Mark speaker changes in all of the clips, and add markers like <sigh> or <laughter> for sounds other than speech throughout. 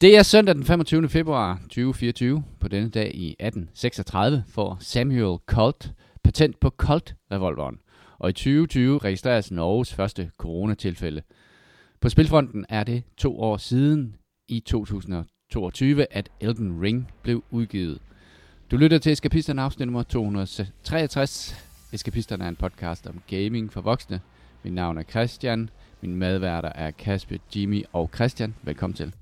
Speaker 1: Det er søndag den 25. februar 2024. På denne dag i 1836 får Samuel Colt patent på Colt-revolveren. Og i 2020 registreres Norges første coronatilfælde. På spilfronten er det to år siden i 2022, at Elden Ring blev udgivet. Du lytter til Eskapisterne afsnit nummer 263. Eskapisterne er en podcast om gaming for voksne. Mit navn er Christian. Min medværter er Kasper, Jimmy og Christian. Velkommen til.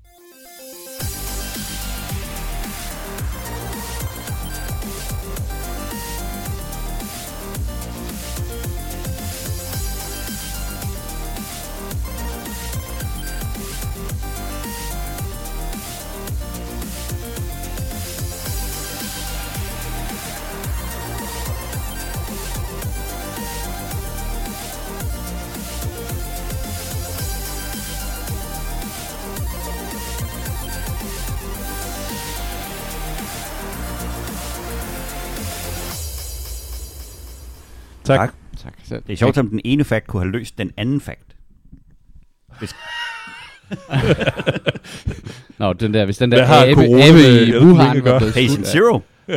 Speaker 2: Tak.
Speaker 3: Tak.
Speaker 1: Tak selv.
Speaker 3: Det er sjovt, som den ene fact kunne have løst den anden fact. Hvis, <laughs>
Speaker 1: Nå, den der, hvis den der abe,
Speaker 2: corona
Speaker 1: abe i Wuhan var blevet
Speaker 3: Patient Zero.
Speaker 1: Ja.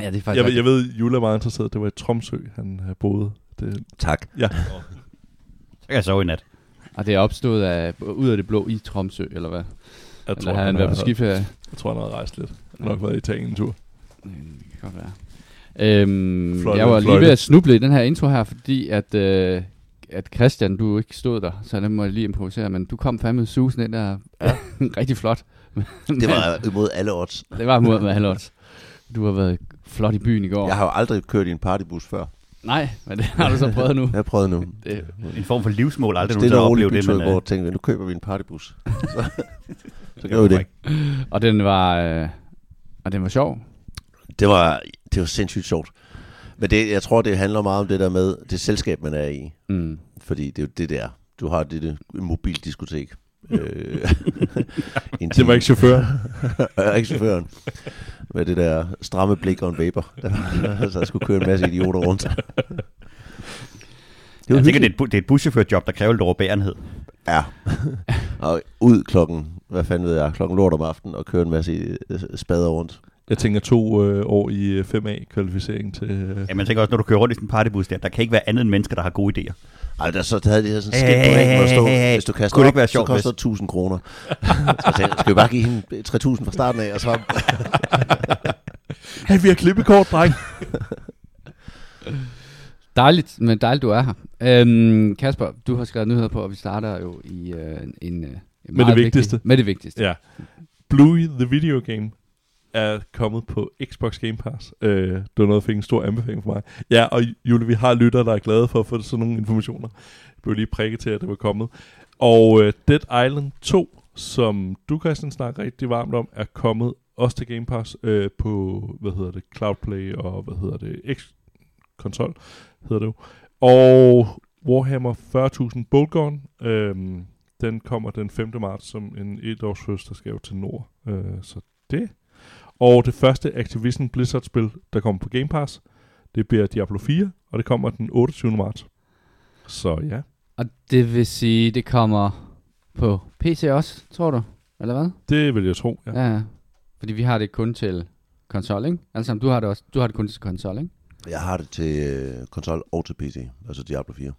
Speaker 1: ja, det er faktisk
Speaker 2: Jeg, ved- jeg ved, Jule er meget interesseret. Det var i Tromsø, han boede. Det,
Speaker 4: Tak.
Speaker 2: ja.
Speaker 3: Så kan jeg sove i nat.
Speaker 1: Og det er opstået af, ud af det blå i Tromsø, eller hvad?
Speaker 2: Jeg
Speaker 1: Eller har han været på skiferie?
Speaker 2: Jeg tror, han har rejst lidt. Han har nok været i Italien en tur.
Speaker 1: Det kan godt være. Øhm,
Speaker 2: Fløjte,
Speaker 1: jeg var lige ved at snuble i den her intro her, fordi at, øh, at Christian, du ikke stod der, så den må jeg lige improvisere, men du kom fandme susen ind der. Ja. <laughs> rigtig flot.
Speaker 4: Det var imod alle odds.
Speaker 1: det var mod med halvårs. Du har været flot i byen i går.
Speaker 4: Jeg har jo aldrig kørt i en partybus før.
Speaker 1: Nej, men det har du så prøvet nu. <laughs>
Speaker 4: Jeg har prøvet nu.
Speaker 1: Det,
Speaker 3: En form for livsmål, aldrig
Speaker 4: Stille
Speaker 3: nogensinde
Speaker 4: og roligt
Speaker 3: opleve det, men...
Speaker 4: hvor
Speaker 3: øh,
Speaker 4: tænkte, nu køber vi en partybus. <laughs> så så
Speaker 3: det
Speaker 4: gør vi det.
Speaker 1: og den var, øh, og den var sjov.
Speaker 4: Det var, det var sindssygt sjovt. Men det, jeg tror, det handler meget om det der med det selskab, man er i.
Speaker 1: Mm.
Speaker 4: Fordi det er jo det der. Du har det, det mobildiskotek. <laughs> øh,
Speaker 2: Det var ikke chaufføren. <laughs>
Speaker 4: Ja, ikke chaufføren. Med det der stramme blik og en vapor. <laughs> Der, så jeg skulle køre en masse idioter rundt. Det
Speaker 3: Jeg tænker, det er, et, det er et buschaufførjob, der kræver lidt overbærenhed.
Speaker 4: Ja. og ud klokken, hvad fanden ved jeg, klokken lort om aftenen og køre en masse øh, spader rundt.
Speaker 2: Jeg tænker to øh, år i øh, 5A-kvalificering til... Øh,
Speaker 3: Ja, men jeg tænker også, når du kører rundt i sådan en partybus der, der kan ikke være andet end mennesker, der har gode idéer.
Speaker 4: Ej, der, så der havde de her sådan
Speaker 3: Hey,
Speaker 4: skilt stod,
Speaker 3: hey, hey, hey.
Speaker 4: hvis du kaster
Speaker 3: Kunne det
Speaker 4: op,
Speaker 3: ikke være
Speaker 4: så
Speaker 3: sjovt,
Speaker 4: koster det 1000 kroner. så jeg tænkte, skal vi bare give hende 3000 fra starten af, og så...
Speaker 2: hey, vi har klippekort, dreng!
Speaker 1: Dejligt, men dejligt, du er her. Øhm, Kasper, du har skrevet nyheder på, og vi starter jo i øh, en... Øh, en
Speaker 2: det
Speaker 1: meget
Speaker 2: vigtigste.
Speaker 1: Vigtig, med det vigtigste.
Speaker 2: ja. Bluey the Video Game er kommet på Xbox Game Pass. Øh, det var noget, der fik en stor anbefaling for mig. Ja, og Jule, vi har lyttere, der er glade for at få sådan nogle informationer. Jeg blev lige prikket til, at det var kommet. Og øh, Dead Island 2, som du, Christian, snakker rigtig varmt om, er kommet også til Game Pass øh, på, hvad hedder det, Cloud Play og, hvad hedder det, X-konsol, hedder det jo. Og Warhammer 40.000 Bolgon, øh, den kommer den 5. marts som en etårsfødselsdagsgave til Nord. Øh, så det. Og det første Activision Blizzard-spil, der kommer på Game Pass, det bliver Diablo 4, og det kommer den 28. marts. Så ja.
Speaker 1: Og det vil sige, det kommer på PC også, tror du? Eller hvad?
Speaker 2: Det vil jeg tro, ja.
Speaker 1: Ja. ja. Fordi vi har det kun til konsol, ikke? Altså, du har det også. Du har det kun til konsol, ikke?
Speaker 4: Jeg har det til øh, konsol og til PC, altså Diablo 4.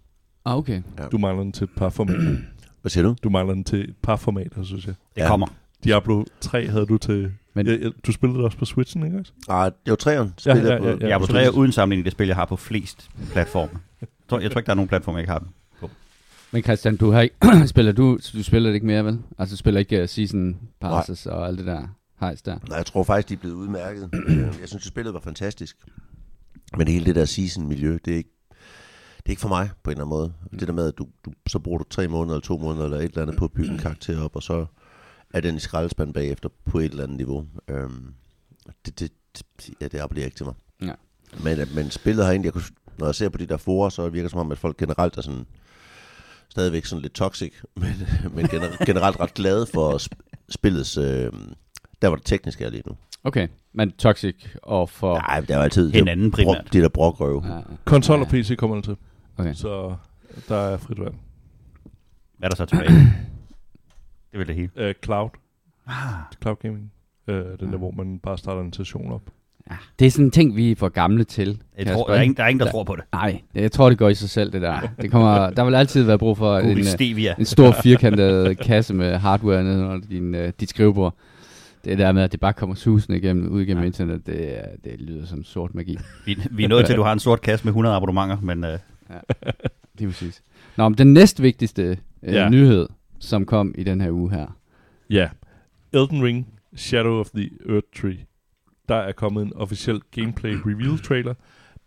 Speaker 1: Ah, okay.
Speaker 2: Du mangler den til et par formater.
Speaker 4: Hvad siger du?
Speaker 2: Du mangler den til et par formater, synes jeg.
Speaker 3: Det
Speaker 4: Ja.
Speaker 3: kommer.
Speaker 2: Diablo 3 havde du til...
Speaker 1: Men-
Speaker 2: ja, ja, du spillede det også på Switchen, ikke også?
Speaker 4: Ah, det var træeren.
Speaker 2: Ja,
Speaker 4: spiller
Speaker 2: ja,
Speaker 4: på-
Speaker 2: ja, ja.
Speaker 3: Jeg på
Speaker 2: absolut.
Speaker 3: tre uden sammenligning det spil, jeg har på flest platforme. Jeg tror, jeg tror ikke, der er nogen platform, jeg ikke har den.
Speaker 1: Men Christian, du har ikke, <clears throat> spiller du, du spiller det ikke mere, vel? Altså, du spiller ikke uh, season passes og alt det der hejs der.
Speaker 4: Nej, jeg tror faktisk, de er blevet udmærket. <clears throat> Jeg synes, at spillet var fantastisk. Men hele det der season-miljø, det er ikke, det er ikke for mig på en eller anden måde. Det der med, at du, du, så bruger du tre måneder eller to måneder eller et eller andet på at bygge en karakter op, og så er den i skraldespand bagefter på et eller andet niveau. Øhm, det, det, det, ja, det appellerer ikke til mig.
Speaker 1: Ja.
Speaker 4: Men, men spillet har egentlig, jeg kunne, når jeg ser på de der forer, så virker det som om, at folk generelt er sådan, stadigvæk sådan lidt toxic, <laughs> men, men gener- generelt ret glade for sp- spillets, øh, der var det tekniske er lige nu.
Speaker 1: Okay, men Toxic og for...
Speaker 4: Nej, der er altid
Speaker 3: Hinanden
Speaker 4: det,
Speaker 3: primært.
Speaker 4: Brok, det der brokrøve. Ja.
Speaker 1: Ja, ja.
Speaker 2: Konsol og PC kommer der til.
Speaker 1: Okay.
Speaker 2: Så der er frit valg.
Speaker 3: Hvad er der så tilbage? <clears throat> Det vil det hele.
Speaker 2: Uh, Cloud.
Speaker 3: Ah.
Speaker 2: Cloud Gaming. Uh, den der, hvor man bare starter en station op.
Speaker 1: Ja. Det er sådan en ting, vi er for gamle til.
Speaker 3: Jeg tror, der, er ingen, der er ingen, der
Speaker 1: Der-
Speaker 3: tror på det.
Speaker 1: Nej, jeg tror, det går i sig selv, det der. Det kommer, der vil altid være brug for en, øh,
Speaker 3: Stevia.
Speaker 1: en stor firkantet kasse med hardware nede under din, uh, dit skrivebord. Det der med, at det bare kommer susende igennem, ud igennem ja.
Speaker 3: Ja.
Speaker 1: internet, det, det lyder som sort magi.
Speaker 3: Vi, vi er nået til, at du har en sort kasse med 100 abonnementer, men uh,
Speaker 1: Det er præcis. Nå, men den næstvigtigste uh,
Speaker 2: Ja.
Speaker 1: ja. nyhed, som kom i den her uge her.
Speaker 2: Ja. Elden Ring, Shadow of the Earth Tree. Der er kommet en officiel gameplay reveal trailer.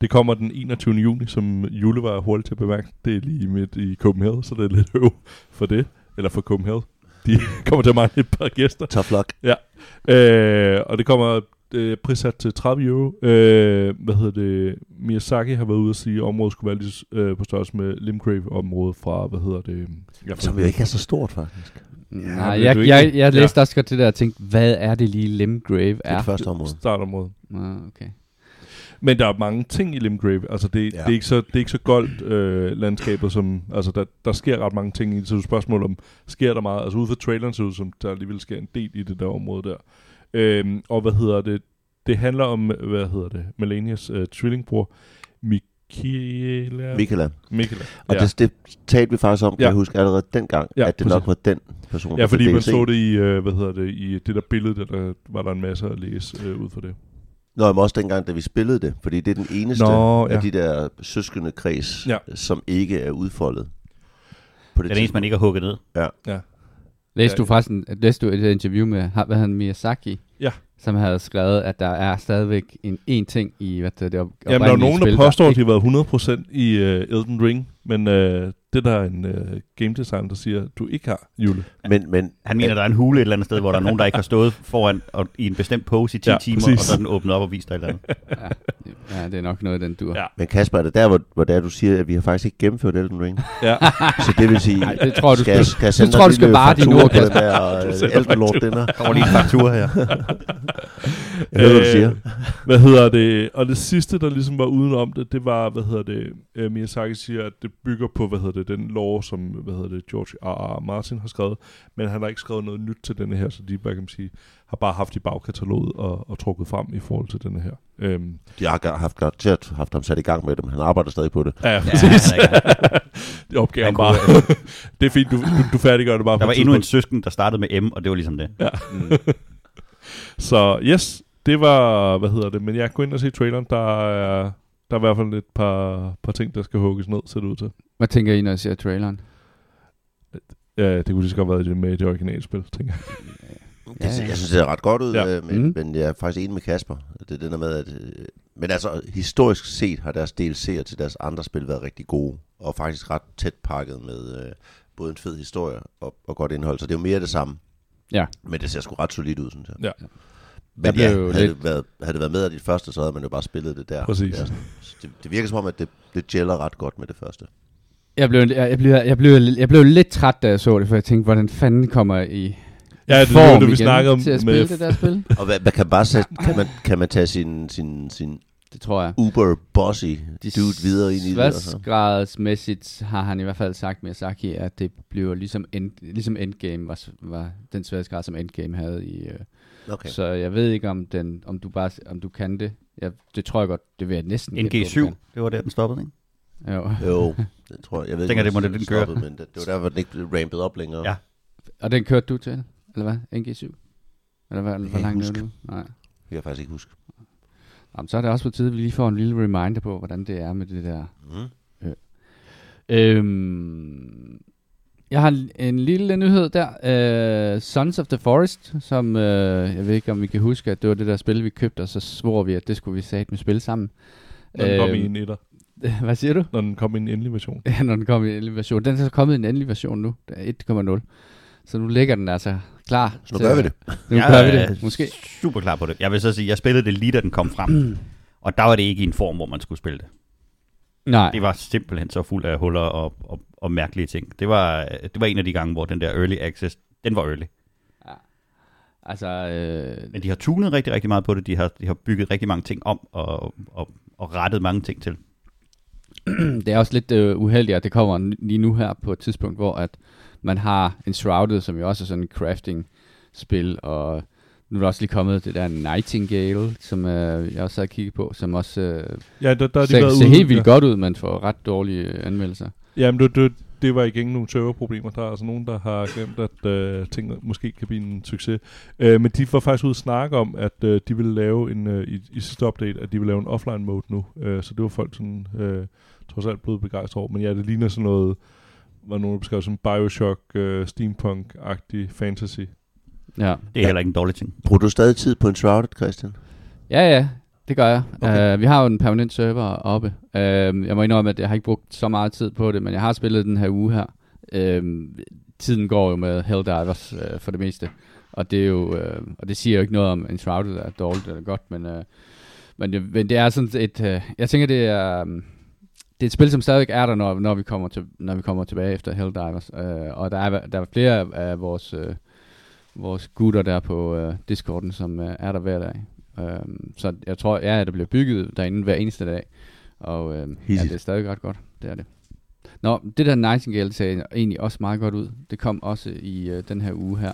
Speaker 2: Det kommer den 21. juni, som Jule var hurtigt til at bemærke. Det er lige midt i Copenhagen, så det er lidt øv for det. Eller for Copenhagen. De <laughs> kommer til at mangle et par gæster.
Speaker 4: Tough luck.
Speaker 2: Øh, og det kommer øh, prissat til 30 euro. Øh, hvad hedder det? Miyazaki har været ude at sige, at området skulle være lige, øh, på størrelse med Limgrave-området fra, hvad hedder det? Ja,
Speaker 4: Som jo ikke er så stort, faktisk.
Speaker 1: Nej,
Speaker 2: vil
Speaker 1: jeg, jeg,
Speaker 2: ikke-
Speaker 1: jeg læste også godt det der og tænkte, hvad er det lige Limgrave
Speaker 4: Det er det første område.
Speaker 2: Startområde.
Speaker 1: Nå, okay.
Speaker 2: Men der er mange ting i Limgrave. Altså det, ja.
Speaker 4: Ja.
Speaker 2: det, er, ikke så, det er ikke så goldt øh, landskabet, som... Altså der, der sker ret mange ting i det, så det er et spørgsmål om, sker der meget? Altså ud fra traileren ser ud som, der alligevel sker en del i det der område der. Øhm, og hvad hedder det? Det handler om, hvad hedder det? Melanias øh, tvillingbror, Michaela.
Speaker 4: Michaela.
Speaker 2: Michaela.
Speaker 4: Og
Speaker 2: ja.
Speaker 4: det, det talte vi faktisk om, kan
Speaker 2: Ja.
Speaker 4: jeg huske, allerede dengang,
Speaker 2: Ja,
Speaker 4: at det nok var den person,
Speaker 2: Ja, fordi man så det i, øh, hvad hedder det, i det der billede, der, der var der en masse at læse øh, ud for det.
Speaker 4: Nå, men også dengang, da vi spillede det, fordi det er den eneste
Speaker 2: Nå,
Speaker 4: af
Speaker 2: ja.
Speaker 4: de der søskende kreds,
Speaker 2: Ja.
Speaker 4: som ikke er udfoldet. På
Speaker 3: det er det eneste, man ikke har hugget ned.
Speaker 1: Læste
Speaker 2: Ja.
Speaker 1: Du faktisk læste du et interview med, har- hvad han Miyazaki?
Speaker 2: Ja.
Speaker 1: Som havde skrevet, at der er stadigvæk en, en ting i, hvad det, det op,
Speaker 2: Jamen, der er nogen, der
Speaker 1: spil,
Speaker 2: påstår, at de har været 100% i uh, Elden Ring, men uh, det der er en uh, game designer, der siger, at du ikke har, Jule.
Speaker 4: Men, men
Speaker 3: Han mener, der er en hule et eller andet sted, hvor der er nogen, der ikke har stået foran og, i en bestemt pose i 10
Speaker 2: Ja,
Speaker 3: ja, timer,
Speaker 2: præcis.
Speaker 3: og så er den åbnet op og vist dig et eller andet. <laughs>
Speaker 1: Ja, det er nok noget, den dur.
Speaker 2: Ja.
Speaker 4: Men Kasper, er det der, hvor, hvor det er, du siger, at vi har faktisk ikke gennemført Elden Ring?
Speaker 2: Ja.
Speaker 4: Så det vil sige, <laughs>
Speaker 1: Nej, det tror jeg, du
Speaker 4: skal,
Speaker 1: skal-
Speaker 4: skal sende
Speaker 1: tror, du skal vare dine ord,
Speaker 4: den
Speaker 1: Kasper.
Speaker 4: der
Speaker 2: Du
Speaker 4: uh, Elden Lord dinner?
Speaker 3: Der var lige en faktura her. <laughs>
Speaker 4: Jeg hører, hvad du siger.
Speaker 2: Hvad hedder det? Og det sidste, der ligesom var udenom det, det var, hvad hedder det, uh, Miyazaki siger, at det bygger på, hvad hedder det, den lore, som, hvad hedder det, George R. R. Martin har skrevet, men han har ikke skrevet noget nyt til denne her, så de, hvad kan man sige, har bare haft i bagkataloget og, og trukket frem i forhold til denne her. Øhm,
Speaker 4: De har haft garanteret haft ham sat i gang med det, men han arbejder stadig på det.
Speaker 2: ja,
Speaker 3: Ja,
Speaker 2: præcis.
Speaker 3: ja, ja. <laughs>
Speaker 2: det opgav han bare.
Speaker 3: kunne- <laughs>
Speaker 2: det er fint, du, du, du færdiggør det bare
Speaker 3: Der var endnu en søsken, der startede med M, og det var ligesom det.
Speaker 1: Mm.
Speaker 2: Så yes, det var, hvad hedder det, men jeg går ind og se traileren, der er, der er i hvert fald et par, par ting, der skal hugges ned, ser det ud til.
Speaker 1: Hvad tænker I, når I ser traileren?
Speaker 2: Ja, det kunne lige så godt have været i det med i det originale spil, tænker jeg.
Speaker 4: Det, ja, jeg synes, det ser ret godt ud,
Speaker 2: Ja.
Speaker 4: ja. men,
Speaker 1: Mm.
Speaker 4: men jeg er faktisk enig med Kasper. Det er det der med, at... øh, Men altså, historisk set har deres DLC'er til deres andre spil været rigtig gode, og faktisk ret tæt pakket med øh, både en fed historie og, og godt indhold, så det er jo mere det samme.
Speaker 1: Ja.
Speaker 4: Men det ser sgu ret solidt ud, synes jeg.
Speaker 2: Ja.
Speaker 4: Men
Speaker 1: Jeg
Speaker 4: ja,
Speaker 1: blev jo
Speaker 4: havde,
Speaker 1: lidt-
Speaker 4: det været, havde det været med af de første, så havde man jo bare spillet det der.
Speaker 2: Præcis.
Speaker 4: Ja, det, det virker som om, at det, det gælder ret godt med det første.
Speaker 1: Jeg blev, jeg, jeg, blev, jeg, blev, jeg blev lidt træt, da jeg så det, for jeg tænkte, hvordan fanden kommer jeg i
Speaker 2: Ja, det
Speaker 1: form
Speaker 2: var det, vi
Speaker 1: igen
Speaker 2: snakkede om
Speaker 1: til at spille
Speaker 2: med...
Speaker 1: det der spil?
Speaker 4: Og hvad, hvad kan, bare sætte, kan, man, kan man tage sin, sin, sin
Speaker 1: Det tror jeg.
Speaker 4: uber bossy dude videre ind i det? Altså?
Speaker 1: Sværdsgradsmæssigt har han i hvert fald sagt Miyazaki, at det bliver ligesom, end, ligesom Endgame var, var den sværdsgrad, som Endgame havde i... Øh.
Speaker 4: Okay.
Speaker 1: Så jeg ved ikke, om, den, om, du bare, om du kan det. Jeg, det tror jeg godt, det vil jeg næsten gætte på,
Speaker 3: NG7,
Speaker 1: du kan.
Speaker 3: det var der, den stoppede, ikke?
Speaker 1: Jo.
Speaker 4: Jo, det tror jeg. Jeg ved
Speaker 3: Tænker,
Speaker 4: ikke,
Speaker 3: det må
Speaker 4: om
Speaker 3: det, den kører.
Speaker 4: stoppede, Men det, det var der, hvor den ikke blev rampet op længere.
Speaker 3: Ja.
Speaker 1: Og den kørte du til, eller hvad? NG7? Eller hvad, hvor langt er du? Nej.
Speaker 4: Det kan jeg faktisk ikke huske.
Speaker 1: Jamen, så er det også på tide, at vi lige får en lille reminder på, hvordan det er med det der.
Speaker 4: Mm.
Speaker 1: Øhm, jeg har en- en lille nyhed der. Uh, Sons of the Forest, som uh, jeg ved ikke, om vi kan huske, at det var det der spil, vi købte, og så svor vi, at det skulle vi sat med spil sammen.
Speaker 2: Når den kom i
Speaker 1: Øhm,
Speaker 2: en etter. <laughs>
Speaker 1: Hvad siger du?
Speaker 2: Når den kom i en endelig version. <laughs>
Speaker 1: Ja, når den kom i en endelig version. Den er så kommet i en endelig version nu. Der er 1,0. Så nu ligger den altså klar.
Speaker 4: Så nu
Speaker 1: til-
Speaker 4: gør vi det.
Speaker 1: Nu
Speaker 3: Jeg
Speaker 1: gør vi det, måske.
Speaker 3: super klar på det. Jeg vil så sige, jeg spillede det lige da den kom frem. <clears throat> og der var det ikke i en form, hvor man skulle spille det.
Speaker 1: Nej.
Speaker 3: Det var simpelthen så fuld af huller og, og, og mærkelige ting. Det var, det var en af de gange, hvor den der early access, den var early.
Speaker 1: Altså, øh,
Speaker 3: Men de har tunet rigtig, rigtig meget på det. De har, de har bygget rigtig mange ting om og, og, og rettet mange ting til. <clears throat>
Speaker 1: det er også lidt øh, uheldigt, at det kommer lige nu her på et tidspunkt, hvor at man har Enshrouded, som jo også er sådan en crafting-spil, og nu er der også lige kommet det der Nightingale, som øh, jeg også har kigget på, som også øh,
Speaker 2: Ja, der, der er de
Speaker 1: ser,
Speaker 2: været
Speaker 1: ser
Speaker 2: ude-
Speaker 1: helt vildt
Speaker 2: ja.
Speaker 1: godt ud, men får ret dårlige øh, anmeldelser.
Speaker 2: Jamen, det, det, det var igen nogle serverproblemer. Der er altså nogen, der har glemt, at øh, tingene måske kan blive en succes. Øh, men de var faktisk ude at snakke om, at øh, de ville lave en, øh, i, i sidste update, at de ville lave en offline mode nu. Øh, så det var folk sådan, øh, trods alt blevet begejstret over. Men ja, det ligner sådan noget, var nogen, der beskrev som Bioshock, øh, steampunk-agtig fantasy.
Speaker 1: Ja.
Speaker 3: Det er heller ikke en dårlig ting.
Speaker 4: Bruger du stadig tid på en Shrouded, Christian?
Speaker 1: Ja, ja, det gør jeg.
Speaker 4: Okay.
Speaker 1: Uh, vi har jo en permanent server oppe. Uh, jeg må indrømme, at jeg har ikke brugt så meget tid på det, men jeg har spillet den her uge her. Uh, tiden går jo med Helldivers uh, for det meste. Og det er jo, uh, og det siger jo ikke noget om Enshrouded er dårligt eller godt, men, uh, men, det, men det er sådan et, uh, jeg tænker det er, um, det er et spil, som stadig er der, når, når, vi, kommer til, når vi kommer tilbage efter Helldivers. Uh, og der er, der er flere af vores, uh, vores gutter der på uh, Discorden, som uh, er der hver dag. Øhm, så jeg tror, ja, der bliver bygget derinde hver eneste dag. Og øhm, ja, det er stadig ret godt. Det er det. Nå, det der Nightingale ser egentlig også meget godt ud. Det kom også i øh, den her uge her.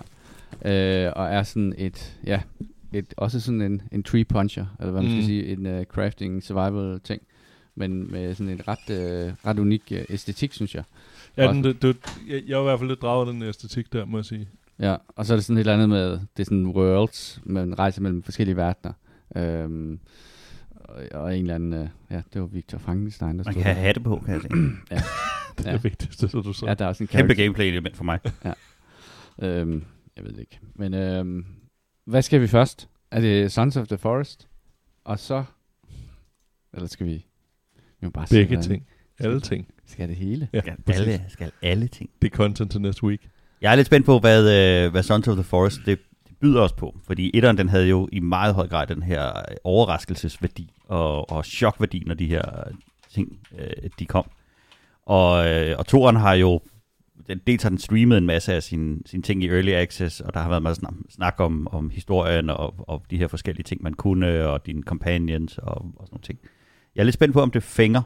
Speaker 1: Øh, og er sådan et, ja, et, også sådan en, en tree puncher, eller hvad man skal
Speaker 2: Mm.
Speaker 1: sige, en uh, crafting survival ting. Men med sådan en ret, øh, ret unik øh, æstetik, synes jeg.
Speaker 2: Ja, den, det, det, jeg, jeg var i hvert fald lidt draget af den æstetik der, må jeg sige.
Speaker 1: Ja, og så er det sådan et eller andet med, det er sådan worlds, man rejser mellem forskellige verdener. Øhm, og, og en eller anden, øh, ja, det var Victor Frankenstein, der
Speaker 3: Man
Speaker 1: stod
Speaker 3: kan have hatte på, kan jeg se. <clears throat> <laughs>
Speaker 2: Det er
Speaker 1: Ja.
Speaker 2: det vigtigste, så du så.
Speaker 1: Ja, der er også en
Speaker 3: Kæmpe gameplay-element for mig.
Speaker 1: Øhm, jeg ved det ikke. Men øhm, hvad skal vi først? Er det Sons of the Forest? Og så... Eller skal vi... Må bare
Speaker 2: Begge
Speaker 1: hvordan-
Speaker 2: ting. Alle ting.
Speaker 1: Skal det hele?
Speaker 2: Ja,
Speaker 3: Skal
Speaker 2: præcis.
Speaker 3: alle, skal alle ting.
Speaker 2: Det er content til næste week.
Speaker 3: Jeg er lidt spændt på, hvad, øh, hvad Sons of the Forest det, det byder os på. Fordi etteren, den havde jo i meget høj grad den her øh, overraskelsesværdi og, og chokværdi, når de her ting øh, de kom. Og, øh, og toeren har jo, den, dels har den streamet en masse af sine, sine ting i Early Access, og der har været meget snak, snak om, om historien og, og de her forskellige ting, man kunne, og dine companions og, og sådan nogle ting. Jeg er lidt spændt på, om det fænger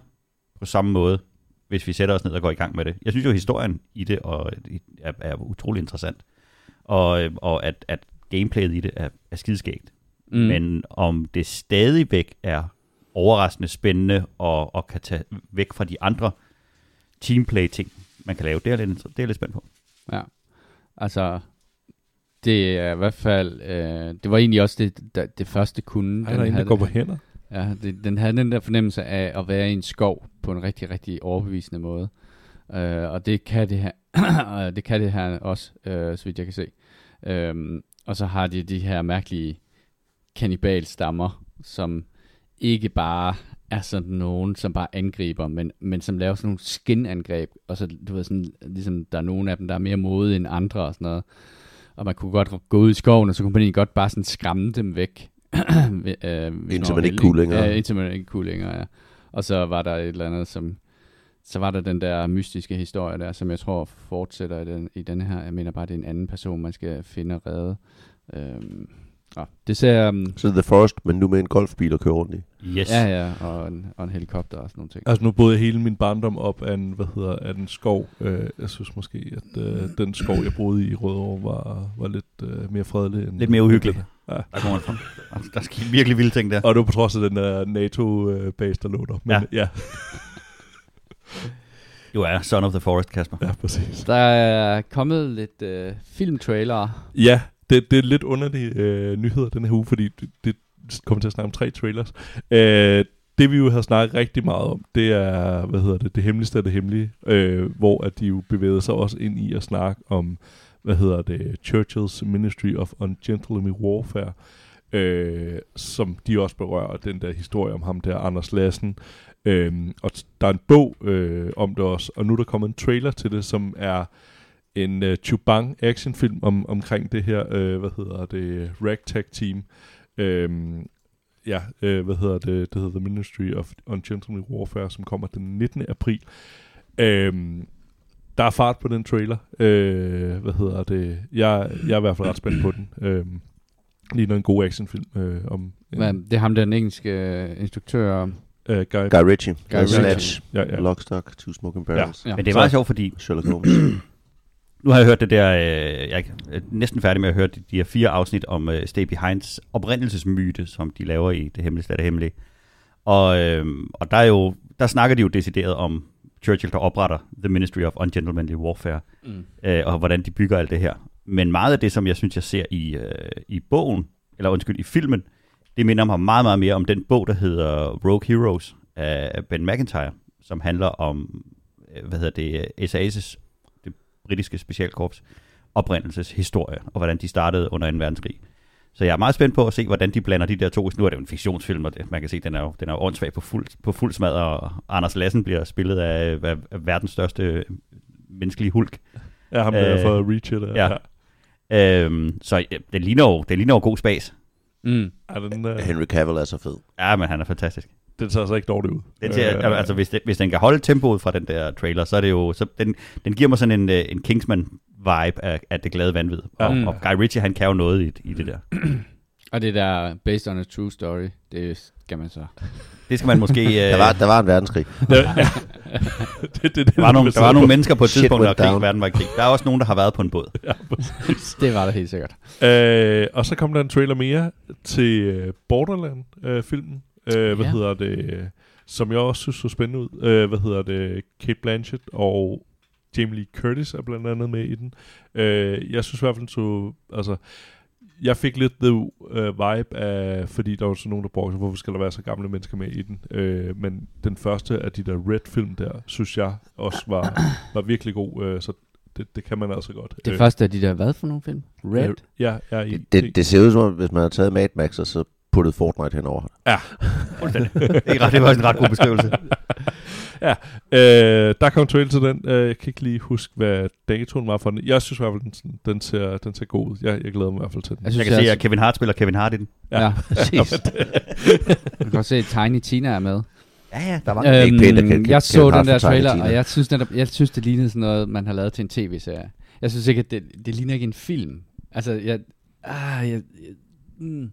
Speaker 3: på samme måde, hvis vi sætter os ned og går i gang med det. Jeg synes jo, at historien i det og, er, er utrolig interessant. Og, og at, at gameplayet i det er, er skideskægt. Mm. Men om det stadigvæk er overraskende spændende og, og kan tage væk fra de andre teamplay-ting, man kan lave, det er jeg lidt, det er lidt spændt på.
Speaker 1: Ja, altså, det er i hvert fald, øh, det var egentlig også det, det, det første kunde.
Speaker 2: Er der en, der går på hænder?
Speaker 1: Ja, det, den havde den der fornemmelse af at være i en skov på en rigtig, rigtig overbevisende måde. Øh, og det kan det her, <clears throat> det kan det her også, øh, så vidt jeg kan se. Øhm, og så har de de her mærkelige kanibalstammer, som ikke bare er sådan nogen, som bare angriber, men, men som laver sådan nogle skinangreb, og så, du ved, sådan, ligesom der er nogle af dem, der er mere modige end andre og sådan noget. Og man kunne godt gå ud i skoven, og så kunne man egentlig godt bare sådan skræmme dem væk øh,
Speaker 4: Indtil man ikke kunne længere.
Speaker 1: Ja, indtil man ikke kunne længere, ja. Og så var der et eller andet, som... Så var der den der mystiske historie der, som jeg tror fortsætter i den, i den her. Jeg mener bare, det er en anden person, man skal finde og redde. Øhm, ja, det ser... Um,
Speaker 4: Så The Forest, men nu med en golfbil at køre rundt i.
Speaker 3: Yes.
Speaker 1: ja, ja, og en, og en helikopter og sådan nogle ting.
Speaker 2: Altså nu boede jeg hele min barndom op af en, hvad hedder, af en skov. Øh, jeg synes måske, at øh, den skov, jeg boede i i Rødovre, var, var lidt øh, mere fredelig. End
Speaker 3: Lidt mere uhyggelig.
Speaker 2: Ja.
Speaker 3: Der kommer fra. Der- sker virkelig vilde ting der.
Speaker 2: Og det var på trods af den der NATO-base, der lå der. Men
Speaker 3: Ja.
Speaker 2: ja, ja,
Speaker 3: Du er Son of the Forest, Kasper.
Speaker 2: ja præcis.
Speaker 1: Der er kommet lidt øh, filmtrailere.
Speaker 2: Ja, det, det er lidt underlige øh, nyheder den her uge, fordi det, det kommer til at snakke om tre trailers. Øh, det vi jo har snakket rigtig meget om, det er, hvad hedder det, det hemmeligste af det hemmelige, øh, hvor at de jo bevægede sig også ind i at snakke om, hvad hedder det, Churchill's Ministry of Ungentlemanly Warfare, øh, som de også berører, den der historie om ham der, Anders Lassen. Øh, og der er en bog øh, om det også, og nu er der kommet en trailer til det, som er en uh, Chubang actionfilm om, omkring det her, øh, hvad hedder det, ragtag team. Øhm, ja, øh, hvad hedder det, det hedder The Ministry of Ungentlemanly Warfare, som kommer den 19. april. Øhm, der er fart på den trailer. Øh, hvad hedder det? Jeg, jeg er i hvert fald ret spændt på den. Øhm, ligner en god actionfilm øh, om en,
Speaker 1: Men det er ham, der den engelske øh, instruktør.
Speaker 2: øh, Guy.
Speaker 4: Guy Ritchie.
Speaker 1: Guy
Speaker 4: Snatch.
Speaker 2: Ja, ja.
Speaker 4: Lock, Stock, Two Smoking Barrels.
Speaker 1: Ja.
Speaker 3: Men det er meget sjovt, fordi
Speaker 4: Sherlock Holmes.
Speaker 3: Nu har jeg hørt det der, øh, jeg er næsten færdig med at høre de, de her fire afsnit om øh, Stay Behinds oprindelsesmyte, som de laver i Det Hemmelige det Hemmelige. Og, øh, og der, er jo, der snakker de jo decideret om Churchill, der opretter The Ministry of Ungentlemanly Warfare,
Speaker 1: Mm.
Speaker 3: øh, og hvordan de bygger alt det her. Men meget af det, som jeg synes, jeg ser i, øh, i bogen, eller undskyld, i filmen, det minder mig meget, meget mere om den bog, der hedder Rogue Heroes af Ben McIntyre, som handler om, øh, hvad hedder det, SAS's, det britiske specialkorps, oprindelseshistorie, og hvordan de startede under 2. verdenskrig. Så jeg er meget spændt på at se, hvordan de blander de der to. Nu er det jo en fiktionsfilm, og det, man kan se, den er jo, den er jo åndssvag på fuld, på fuld smad, og Anders Lassen bliver spillet af, af, af verdens største menneskelige hulk.
Speaker 2: Ja, ham der
Speaker 3: Øh,
Speaker 2: for Reach It.
Speaker 3: ja. Øhm, så ja, det ligner jo, det ligner jo god spas.
Speaker 1: Mm.
Speaker 2: Ja, den, øh,
Speaker 4: Henry Cavill er så fed.
Speaker 3: Ja, men han er fantastisk.
Speaker 2: Den ser altså ikke dårlig ud.
Speaker 3: Den ser, øh, altså, hvis, det, hvis den kan holde tempoet fra den der trailer, så er det jo... Så den, den giver mig sådan en, øh, en Kingsman-vibe af, af det glade vanvid. Og,
Speaker 1: Mm.
Speaker 3: og Guy Ritchie, han kan jo noget i, i det der.
Speaker 1: Og det der based on a true story, det skal man så.
Speaker 3: Det skal man måske... <laughs> Øh,
Speaker 4: Der var, der var en verdenskrig. <laughs> <laughs>
Speaker 2: det, det, det,
Speaker 3: der, var nogle, der var nogle mennesker på et
Speaker 4: Shit
Speaker 3: tidspunkt, der krig, verden var i krig. Der er også nogen, der har været på en båd.
Speaker 1: Det var der helt sikkert.
Speaker 2: Øh, og så kom der en trailer mere til øh, Borderland-filmen. Øh, hvad
Speaker 1: Ja.
Speaker 2: hedder det? øh, Som jeg også synes så spændende ud. Øh, hvad hedder det? Kate Blanchett og Jamie Lee Curtis er blandt andet med i den. Øh, jeg synes i hvert fald, så, altså, jeg fik lidt the uh, vibe af, fordi der var sådan nogen, der brugte, hvorfor skal der være så gamle mennesker med i den? Øh, men den første af de der Red-film der, synes jeg også var, <coughs> var virkelig god, øh, så det, det kan man altså godt.
Speaker 1: Det
Speaker 2: Øh,
Speaker 1: første af de der, hvad for nogle film? Red?
Speaker 2: øh, Ja, ja, i,
Speaker 4: Det, det, det ser ud som om, hvis man har taget Mad Max, og så puttet Fortnite henover.
Speaker 3: Fuldstændig. det, er ret, det var en ret god beskrivelse.
Speaker 2: Øh, der kom trailer til den. Øh, jeg kan ikke lige huske, hvad datoen var for den. Jeg synes i hvert fald, den, den, ser, den ser god ud. Jeg, jeg glæder mig i hvert fald til den.
Speaker 1: Jeg synes,
Speaker 3: Jeg kan se,
Speaker 1: jeg-
Speaker 3: at Kevin Hart spiller Kevin Hart i den.
Speaker 1: Ja,
Speaker 2: Ja.
Speaker 1: ja <laughs> præcis. du kan også se, at Tiny Tina er med.
Speaker 3: Ja, ja, der var
Speaker 4: ikke pænt, Ken-
Speaker 1: Øhm, jeg så den der trailer, og jeg synes, netop, jeg synes, det lignede sådan noget, man har lavet til en tv-serie. Jeg synes ikke, at det, det ligner ikke en film. Altså, jeg... Ah, jeg, jeg, mm,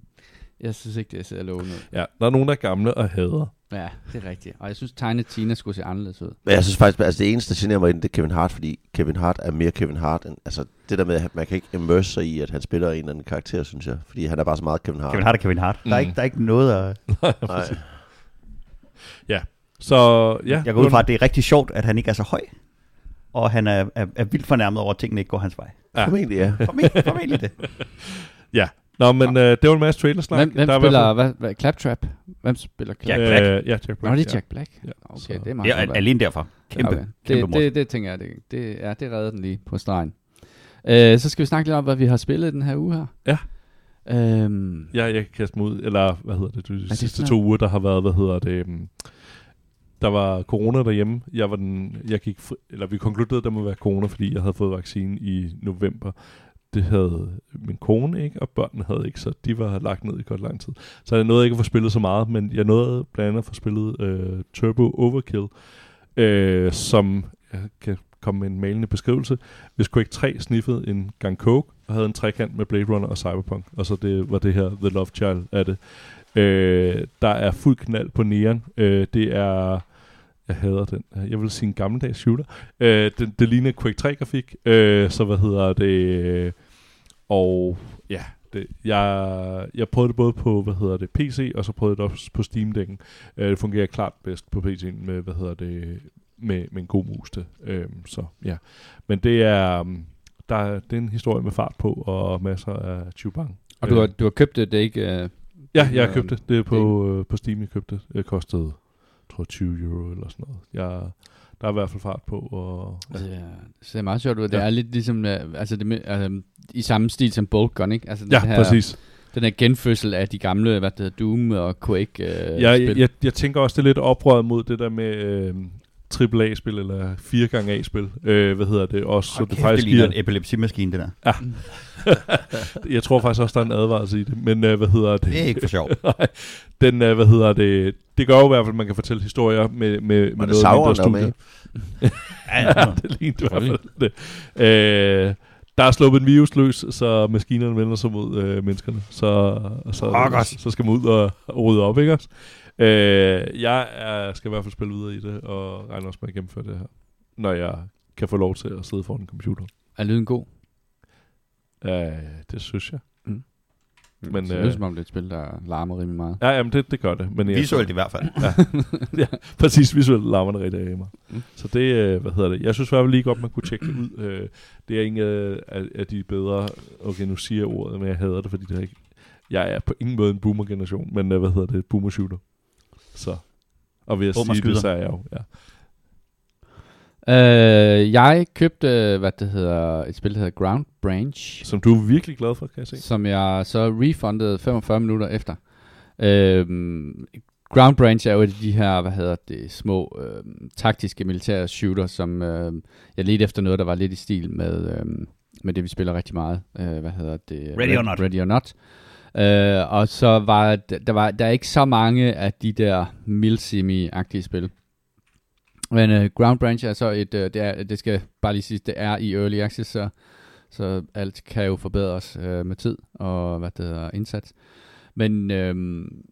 Speaker 1: jeg synes ikke, det ser lovende ud.
Speaker 2: Ja, der er nogen, der er gamle og hader.
Speaker 1: Ja, det er rigtigt. Og jeg synes, Tiny Tina skulle se anderledes ud.
Speaker 4: Men jeg synes faktisk, altså det eneste, der generer mig i den, det er Kevin Hart, fordi Kevin Hart er mere Kevin Hart. End, altså det der med, at man kan ikke immerse sig i, at han spiller en eller anden karakter, synes jeg. Fordi han er bare så meget Kevin Hart.
Speaker 3: Kevin Hart er Kevin Hart. Der er,
Speaker 2: Mm.
Speaker 3: ikke, der er ikke noget at... <laughs>
Speaker 4: Nej.
Speaker 2: Så ja,
Speaker 3: Jeg går ud fra, at det er rigtig sjovt, at han ikke er så høj. Og han er, er, er vildt fornærmet over, at tingene ikke går hans vej.
Speaker 2: Ja.
Speaker 4: Formentlig, ja.
Speaker 3: Formentlig, formentlig det. <laughs>
Speaker 2: Nå, men øh, det var en masse trailersnak.
Speaker 1: Hvem, hvem
Speaker 2: Der er
Speaker 1: spiller hvad, hvad, Claptrap? Hvem spiller
Speaker 3: Jack
Speaker 1: Claptrap?
Speaker 3: Black.
Speaker 2: Øh, ja, Jack Black.
Speaker 1: Nå, det er
Speaker 2: ja.
Speaker 1: Jack Black.
Speaker 2: Ja,
Speaker 1: Okay,
Speaker 2: så-
Speaker 1: det er meget
Speaker 3: Det er
Speaker 1: godt.
Speaker 3: alene derfor. Kæmpe,
Speaker 1: okay.
Speaker 3: kæmpe
Speaker 1: det, det, det tænker jeg, det, det, ja, det redder den lige på stregen. Øh, så skal vi snakke lidt om, hvad vi har spillet den her uge her.
Speaker 2: Ja.
Speaker 1: Øhm,
Speaker 2: Ja, jeg kan kaste mig ud, eller hvad hedder det, de
Speaker 1: det
Speaker 2: sidste to uger, der har været, hvad hedder det, um, der var corona derhjemme. Jeg var den, jeg gik, fri, eller vi konkluderede, at der må være corona, fordi jeg havde fået vaccinen i november. Det havde min kone ikke, og børnene havde ikke, så de var lagt ned i godt lang tid. Så jeg nåede ikke at få spillet så meget, men jeg nåede blandt andet at få spillet øh, Turbo Overkill, øh, som jeg kan komme med en malende beskrivelse. Hvis Quake 3 sniffede en gang coke, og havde en trekant med Blade Runner og Cyberpunk, og så det var det her The Love Child af det. Øh, der er fuld knald på Neon. Øh, det er... Jeg hader den. Jeg vil sige en gammeldags shooter. Øh, det, det ligner Quake 3-grafik. Øh, så hvad hedder det... øh, Og ja, det, jeg, jeg prøvede det både på, hvad hedder det, PC, og så prøvede det også på Steam-dækken. Øh, det fungerer klart bedst på PC'en med, hvad hedder det, med, med en god mus til. Øh, så ja. Men det er, um, der er, det er en historie med fart på, og masser af chubang.
Speaker 1: og du har, du har købt det, det er ikke... Øh,
Speaker 2: Ja, jeg købte det. Det er på, øh, på Steam, jeg købte det. Det kostede, tror 20 euro eller sådan noget. Jeg, der er i hvert fald fart på. Og,
Speaker 1: det, er, det ser meget sjovt ud. Det
Speaker 2: Ja.
Speaker 1: er lidt ligesom, øh, altså, det, altså, i samme stil som Bolt Gun, ikke? Altså,
Speaker 2: ja,
Speaker 1: den her,
Speaker 2: præcis.
Speaker 1: Den her genfødsel af de gamle, hvad det hedder, Doom og Quake øh,
Speaker 2: Jeg,
Speaker 1: spil.
Speaker 2: jeg, jeg tænker også, det er lidt oprøret mod det der med øh, AAA-spil, eller 4x-A-spil. Øh, hvad hedder det? Også, så
Speaker 3: Hold
Speaker 2: det
Speaker 3: kæft,
Speaker 2: faktisk
Speaker 3: det ligner
Speaker 2: giver,
Speaker 3: en epilepsimaskine, det der. <laughs>
Speaker 2: jeg tror faktisk også, der er en advarsel i det. Men øh, hvad hedder det?
Speaker 3: Det er ikke for sjov. <laughs>
Speaker 2: Den, øh, hvad hedder det? Det gør jo i hvert fald, at man kan fortælle historier med, med, med
Speaker 4: Og
Speaker 2: noget mindre studie.
Speaker 3: Ja, ja. <laughs>
Speaker 2: det lignede i hvert fald det. Øh, der er sluppet en virus løs, så maskinerne vender sig mod øh, menneskerne. Så, så,
Speaker 3: godt.
Speaker 2: så skal man ud og, og rydde op, ikke også? Øh, jeg er, skal i hvert fald spille videre i det, og regner også med at gennemføre det her, når jeg kan få lov til at sidde foran en computer.
Speaker 1: Er lyden god?
Speaker 2: Ja, det synes jeg.
Speaker 1: Men,
Speaker 2: Men,
Speaker 1: så det
Speaker 2: øh,
Speaker 1: lyder som om, det er et spil, der larmer rimelig meget.
Speaker 2: Ja, jamen det, det gør det. Men jeg-
Speaker 3: Visuelt i hvert fald.
Speaker 2: ja, præcis visuelt larmer det rigtig af mig.
Speaker 1: Mm.
Speaker 2: Mm. Så det, øh, hvad hedder det, jeg synes i hvert fald lige godt, man kunne tjekke det ud. Øh, det er en af, af, de bedre, okay nu siger jeg ordet, men jeg hader det, fordi det er ikke, jeg er på ingen måde en boomer-generation, men øh, hvad hedder det, boomer-shooter. Så, og ved at
Speaker 3: Boomer
Speaker 2: sige
Speaker 3: skyder.
Speaker 2: det, så er jeg jo, ja.
Speaker 1: Øh, jeg købte, hvad det hedder, et spil, der hedder Ground Branch,
Speaker 2: Som du er virkelig glad for, kan jeg se.
Speaker 1: som jeg så refundede 45 minutter efter. Øhm, Ground Branch er jo et af de her, hvad hedder det, små øh, taktiske militære shooter, som øh, jeg ledte efter noget, der var lidt i stil med, øh, med det, vi spiller rigtig meget. Øh, hvad hedder det?
Speaker 3: Ready or Not.
Speaker 1: Ready or Not. Øh, Øh, og så var der, var der er ikke så mange af de der milsimi-agtige spil. Men uh, Ground Branch er så et, uh, det, er, det skal bare lige sige, det er i Early Access, så, så alt kan jo forbedres uh, med tid og hvad det hedder, indsats. Men øhm,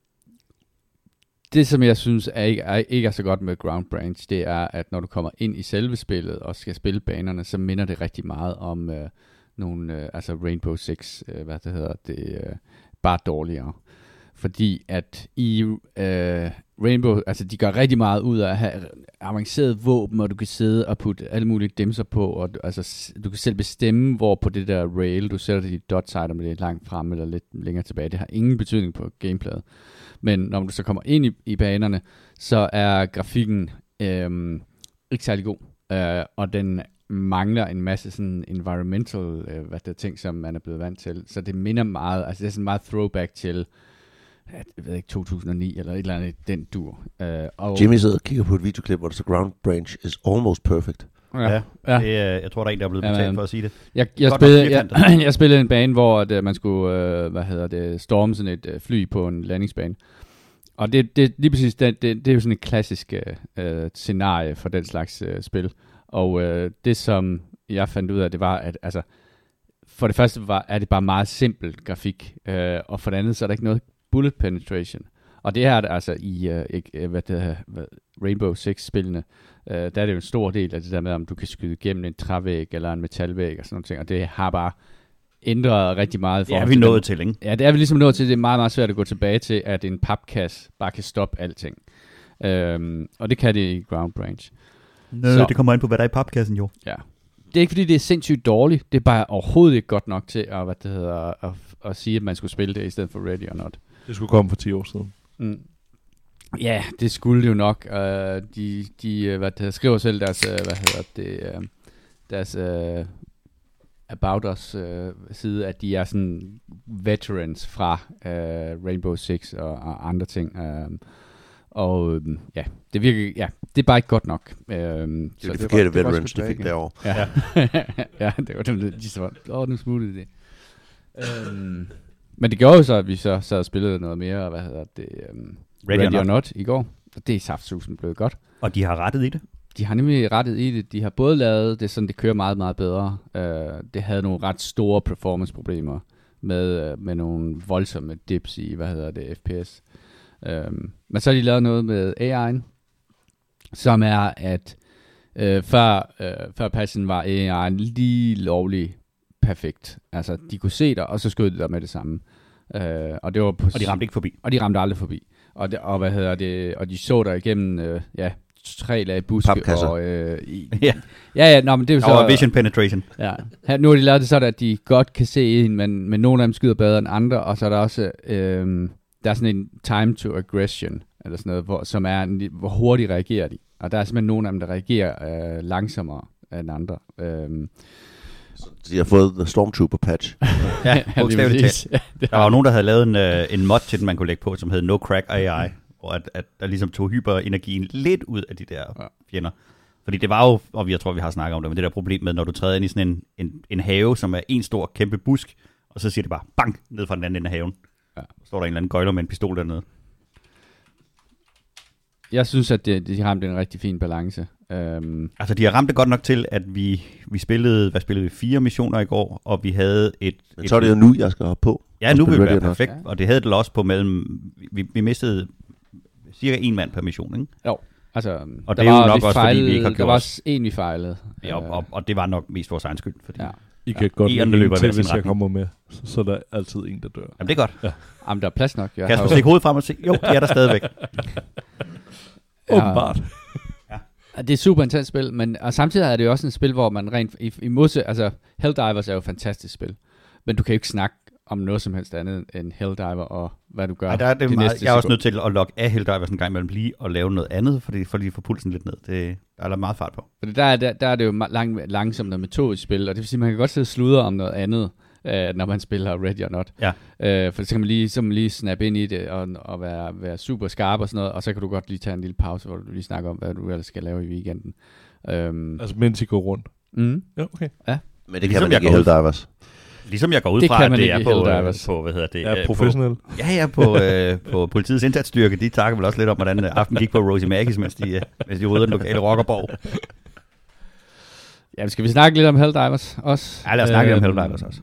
Speaker 1: det, som jeg synes er ikke, er ikke er så godt med Ground Branch, det er, at når du kommer ind i selve spillet og skal spille banerne, så minder det rigtig meget om øh, nogle, øh, altså Rainbow Six, øh, hvad det hedder, det øh, bare dårligere. Fordi at i øh, Rainbow, altså de gør rigtig meget ud af at have avanceret våben, og du kan sidde og putte alle mulige dimser på, og du- altså, du kan selv bestemme, hvor på det der rail, du sætter dit dot sight, om det er langt frem eller lidt længere tilbage. Det har ingen betydning på gameplayet. Men når du så kommer ind i, i banerne, så er grafikken øh, ikke særlig god. Øh, og den mangler en masse sådan environmental øh, hvad det er, ting, som man er blevet vant til. Så det minder meget, altså det er sådan meget throwback til ja, jeg ved ikke, 2009 eller et eller andet den dur. Øh, og,
Speaker 4: Jimmy sidder og kigger på et videoklip, hvor der står Ground Branch is almost perfect.
Speaker 1: ja,
Speaker 3: Ja,
Speaker 1: ja.
Speaker 3: Det, er- jeg tror, der er en, der er blevet
Speaker 1: Ja,
Speaker 3: betalt
Speaker 1: men-
Speaker 3: for at sige det.
Speaker 1: Jeg, jeg,
Speaker 3: Godt nok
Speaker 1: spillede, jeg, <clears throat> jeg spillede en bane, hvor at, øh, man skulle øh, hvad hedder det, storme sådan et øh, fly på en landingsbane. Og det, det, lige præcis, det, det, det er jo sådan et klassisk øh, øh, scenarie for den slags øh, spil. Og øh, det, som jeg fandt ud af, det var, at altså, for det første var, er det bare meget simpelt grafik, øh, og for det andet, så er der ikke noget bullet penetration. Og det her er altså i øh, ikke, øh, hvad det, hvad, Rainbow Six-spillene, øh, der er det jo en stor del af det der med, om du kan skyde igennem en trævæg eller en metalvæg og sådan noget og det har bare ændret rigtig meget. i
Speaker 3: Det er vi nået til, ikke?
Speaker 1: Ja, det er vi ligesom nået til. Det er meget, meget svært at gå tilbage til, at en papkasse bare kan stoppe alting. Øhm, og det kan det i Ground Branch.
Speaker 3: Nø,
Speaker 1: Så-
Speaker 3: det kommer ind på, hvad der er i papkassen, jo.
Speaker 1: Ja. Det er ikke, fordi det er sindssygt dårligt. Det er bare overhovedet ikke godt nok til at, hvad det hedder, at, at sige, at man skulle spille det i stedet for Ready or Not.
Speaker 2: Det skulle komme for 10 år siden.
Speaker 1: Mm. Ja, det skulle det jo nok. Uh, de, de uh, hvad det hedder, skriver selv deres, uh, hvad hedder det, uh, deres uh, About Us uh, side, at de er sådan veterans fra uh, Rainbow Six og, og andre ting. Um, og um, ja, det virker, ja, det er bare ikke godt nok. Um,
Speaker 4: Det er de
Speaker 1: var-
Speaker 4: forkerte
Speaker 1: det var
Speaker 4: veterans,
Speaker 1: sgu
Speaker 4: de fik derovre.
Speaker 1: Ja, <laughs> ja det var dem, de så var, åh, nu smuttede det. Um, men det gjorde jo så, at vi så sad og spillede noget mere, og hvad hedder det, um,
Speaker 3: Ready or Not.
Speaker 1: Not i går. Og det er saftsusen blevet godt.
Speaker 3: Og de har rettet i det.
Speaker 1: De har nemlig rettet i det. De har både lavet det, sådan det kører meget, meget bedre. Uh, det havde nogle ret store performance-problemer med, uh, med nogle voldsomme dips i, hvad hedder det, FPS. Um, men så har de lavet noget med AI'en, som er, at uh, før, uh, før patchen var AI'en lige lovlig perfekt. Altså, de kunne se dig, og så skød de dig med det samme. Uh, og det var på
Speaker 3: Og de ramte ikke forbi.
Speaker 1: og de ramte aldrig forbi. Og, det, og hvad hedder det, og de så der igennem, øh, ja, tre lag buske.
Speaker 4: Papkasser.
Speaker 1: Og, øh, i,
Speaker 3: Ja,
Speaker 1: ja, ja, nå, men det er jo så...
Speaker 3: vision penetration.
Speaker 1: Ja. Her, nu har de lavet det sådan, at de godt kan se en, men, men nogle af dem skyder bedre end andre, og så er der også, øh, der er sådan en time to aggression, eller sådan noget, hvor, som er, en, hvor hurtigt reagerer de. Og der er simpelthen nogle af dem, der reagerer øh, langsommere end andre. Øh,
Speaker 4: Så de har fået The Stormtrooper patch. <laughs>
Speaker 3: Ja, <laughs> bogstaveligt talt. <laughs>
Speaker 1: Ja, det
Speaker 3: Der var jo nogen, der havde lavet en, øh, en mod til den, man kunne lægge på, som hed No Crack AI, hvor at, at der ligesom tog hyperenergien lidt ud af de der
Speaker 1: Ja.
Speaker 3: fjender. Fordi det var jo, og jeg tror, vi har snakket om det, men det der problem med, når du træder ind i sådan en, en, en have, som er en stor, kæmpe busk, og så siger det bare bang, ned fra den anden ende af haven.
Speaker 1: Ja.
Speaker 3: Så står der en eller anden gøjler med en pistol dernede.
Speaker 1: Jeg synes, at det, de har ramt en rigtig fin balance. Øhm,
Speaker 3: Altså, de har ramt det godt nok til, at vi, vi spillede, hvad spillede vi, fire missioner i går, og vi havde et...
Speaker 4: Men
Speaker 3: et
Speaker 4: så er det jo nu, jeg skal hoppe på.
Speaker 3: Ja,
Speaker 4: og
Speaker 3: nu vil det være perfekt,
Speaker 1: Ja.
Speaker 3: og det havde det også på mellem... Vi, vi mistede cirka en mand per mission, ikke?
Speaker 1: jo, Altså,
Speaker 3: Og
Speaker 1: der
Speaker 3: det er jo
Speaker 1: var,
Speaker 3: nok også, fordi vi
Speaker 1: fejlede,
Speaker 3: ikke har
Speaker 1: Der
Speaker 3: gjort
Speaker 1: var
Speaker 3: os-
Speaker 1: også en, vi fejlede.
Speaker 3: Ja, og, og, og det var nok mest vores egen skyld. Fordi,
Speaker 1: Ja.
Speaker 3: Ja.
Speaker 2: I kan godt
Speaker 3: løber
Speaker 2: en
Speaker 3: i hver
Speaker 2: til, hvis jeg kommer med. Så, så der er altid en, der dør.
Speaker 3: Jamen, det er godt.
Speaker 1: Jamen, der er plads nok. Jeg
Speaker 3: Kasper,
Speaker 1: har jo-
Speaker 3: stik hovedet frem og se. Jo, de er der stadigvæk. <laughs>
Speaker 1: Ja.
Speaker 2: Åbenbart.
Speaker 1: Ja, Det er et super intens spil, men og samtidig er det jo også et spil, hvor man rent i, i modse, altså Helldivers er jo et fantastisk spil, men du kan jo ikke snakke om noget som helst andet end Helldiver og hvad du gør.
Speaker 3: Ej, der er det
Speaker 1: de
Speaker 3: meget, jeg er også nødt til at logge af Helldivers en gang imellem lige og lave noget andet, fordi, for lige at få pulsen lidt ned. Det, der er der meget fart på.
Speaker 1: Fordi der, er- der, der er det jo lang, langsomt og metodisk spil, og det vil sige, at man kan godt sidde og sludre om noget andet, øh, når man spiller Ready or Not.
Speaker 3: Ja.
Speaker 1: Øh, for så kan man lige, så man lige snappe ind i det og, og være, være super skarp og sådan noget, og så kan du godt lige tage en lille pause, hvor du lige snakker om, hvad du ellers skal lave i weekenden. Øhm,
Speaker 2: Altså, mens I går rundt.
Speaker 1: mm.
Speaker 2: Ja, okay.
Speaker 4: Men det
Speaker 3: Ligesom
Speaker 4: kan man
Speaker 3: jeg
Speaker 4: ikke i Helldivers.
Speaker 3: Ligesom jeg går ud
Speaker 1: Det
Speaker 3: fra, at det er på, øh, på, hvad hedder det?
Speaker 2: Jeg
Speaker 3: øh,
Speaker 2: er professionel.
Speaker 3: På, ja, ja, på, øh, på politiets indsatsstyrke. De takker vel også lidt om, hvordan øh, aften gik på Rosie Magis, mens de, øh, mens de rydder den lokale rockerborg.
Speaker 1: Ja, skal vi snakke lidt om Helldivers også?
Speaker 3: Ja, lad os snakke lidt om
Speaker 1: Øhm,
Speaker 3: Helldivers også.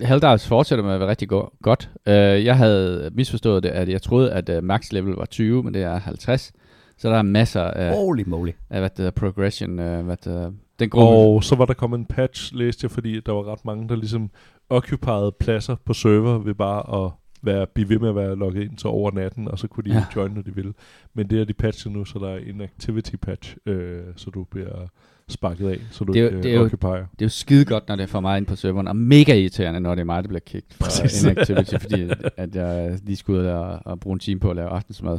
Speaker 1: Helldivers fortsætter med at være rigtig go- godt. Uh, jeg havde misforstået det, at jeg troede, at uh, max level var 20, men det er 50. Så der er masser af,
Speaker 3: Holy moly.
Speaker 1: af hvad det hedder, progression. Uh, hvad det hedder, den gruppe.
Speaker 2: Og så var der kommet en patch, læste jeg, fordi der var ret mange, der ligesom occupierede pladser på server ved bare at være, blive ved med at være logget ind til over natten, og så kunne de
Speaker 1: Ja.
Speaker 2: join, når de ville. Men det er de patchet nu, så der er en activity patch, øh, så du bliver sparket af, så du
Speaker 1: Det er jo-
Speaker 2: ikke
Speaker 1: det er
Speaker 2: øh,
Speaker 1: jo-
Speaker 2: occupier.
Speaker 1: Det er jo skide godt, når det er for meget ind på serveren, og mega irriterende, når det er mig, der bliver kicked fra
Speaker 2: Præcis.
Speaker 1: inactivity, fordi at, at jeg lige skulle ud og, og bruge en time på at lave aftensmad,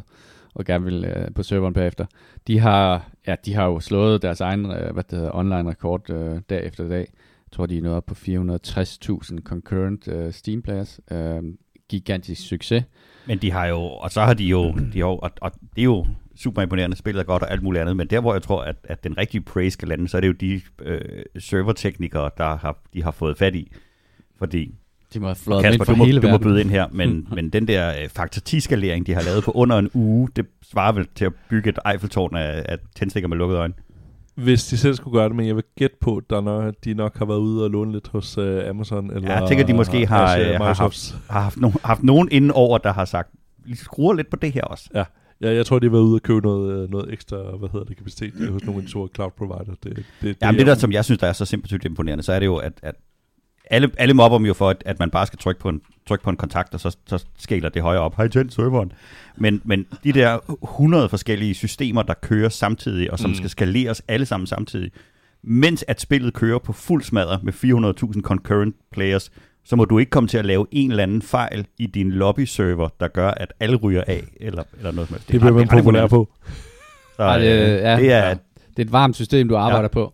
Speaker 1: og gerne vil uh, på serveren bagefter. De har, ja, de har jo slået deres egen uh, hvad det hedder, online rekord uh, dag efter dag. Jeg tror, de er nået op på 460.000 concurrent uh, Steam players. Uh, gigantisk succes.
Speaker 3: Men de har jo, og så har de jo, <clears throat> de har, jo- og, og det er jo super imponerende, spillet er godt og alt muligt andet, men der hvor jeg tror, at, at den rigtige praise skal lande, så er det jo de øh, serverteknikere, der har, de har fået fat i. Fordi,
Speaker 1: De må have flået
Speaker 3: Kasper, du må,
Speaker 1: hele
Speaker 3: du må byde ind her, men, <laughs> men den der øh, faktor 10-skalering, de har lavet på under en uge, det svarer vel til at bygge et Eiffeltårn af, af tændstikker med lukkede øjne.
Speaker 2: Hvis de selv skulle gøre det, men jeg vil gætte på, at der nok, de nok har været ude og låne lidt hos øh, Amazon. Eller
Speaker 3: jeg tænker, de måske har,
Speaker 2: Azure,
Speaker 3: øh, har
Speaker 2: Microsofts.
Speaker 3: Har haft, no, haft nogen inden over, der har sagt, vi skruer lidt på det her også.
Speaker 2: Ja, jeg tror, de har været ude og købe noget, øh, noget ekstra, hvad hedder det, kapacitet øh, hos nogle store cloud provider. Det, det, det,
Speaker 3: Jamen det der, som jeg synes, der er så simpelthen imponerende, så er det jo, at, at alle, alle mobber dem jo for, at, at man bare skal trykke på en, trykke på en kontakt, og så, så skaler det højere op. Hej, tænd serveren. Men, men de der 100 forskellige systemer, der kører samtidig, og som
Speaker 2: Mm.
Speaker 3: skal skaleres alle sammen samtidig, mens at spillet kører på fuld smadre med 400.000 concurrent players, så må du ikke komme til at lave en eller anden fejl i din lobby-server, der gør, at alle ryger af, eller, eller noget som helst.
Speaker 2: det bliver man populær på.
Speaker 3: Så,
Speaker 1: Ej, det-
Speaker 3: øh,
Speaker 1: ja.
Speaker 3: det er,
Speaker 1: Det er et varmt system, du arbejder ja. på.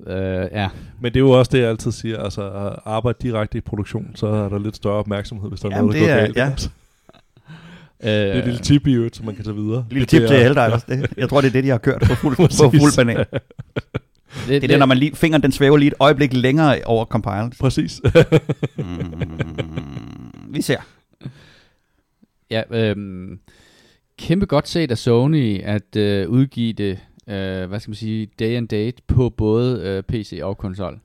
Speaker 1: Uh, ja.
Speaker 2: Men det er jo også det, jeg altid siger. Altså, at arbejde direkte i produktion, så er der lidt større opmærksomhed, hvis der er
Speaker 3: Jamen,
Speaker 2: noget, der
Speaker 3: det
Speaker 2: går
Speaker 3: er-
Speaker 2: galt.
Speaker 3: ja.
Speaker 1: Uh,
Speaker 2: Det er et lille tip i øvrigt, som man kan tage videre.
Speaker 3: Lille tip til Helldivers. Det, jeg tror, det er det, de har kørt på fuld, <laughs> på fuld banan. <laughs>
Speaker 1: det,
Speaker 3: Det er det, når man lige, fingeren den svæver lige et øjeblik længere over compile.
Speaker 2: Præcis. <laughs>
Speaker 3: Mm, vi ser.
Speaker 1: Ja, øhm, kæmpe godt set af Sony at øh, udgive det, øh, hvad skal man sige, day and date på både øh, PC og konsol.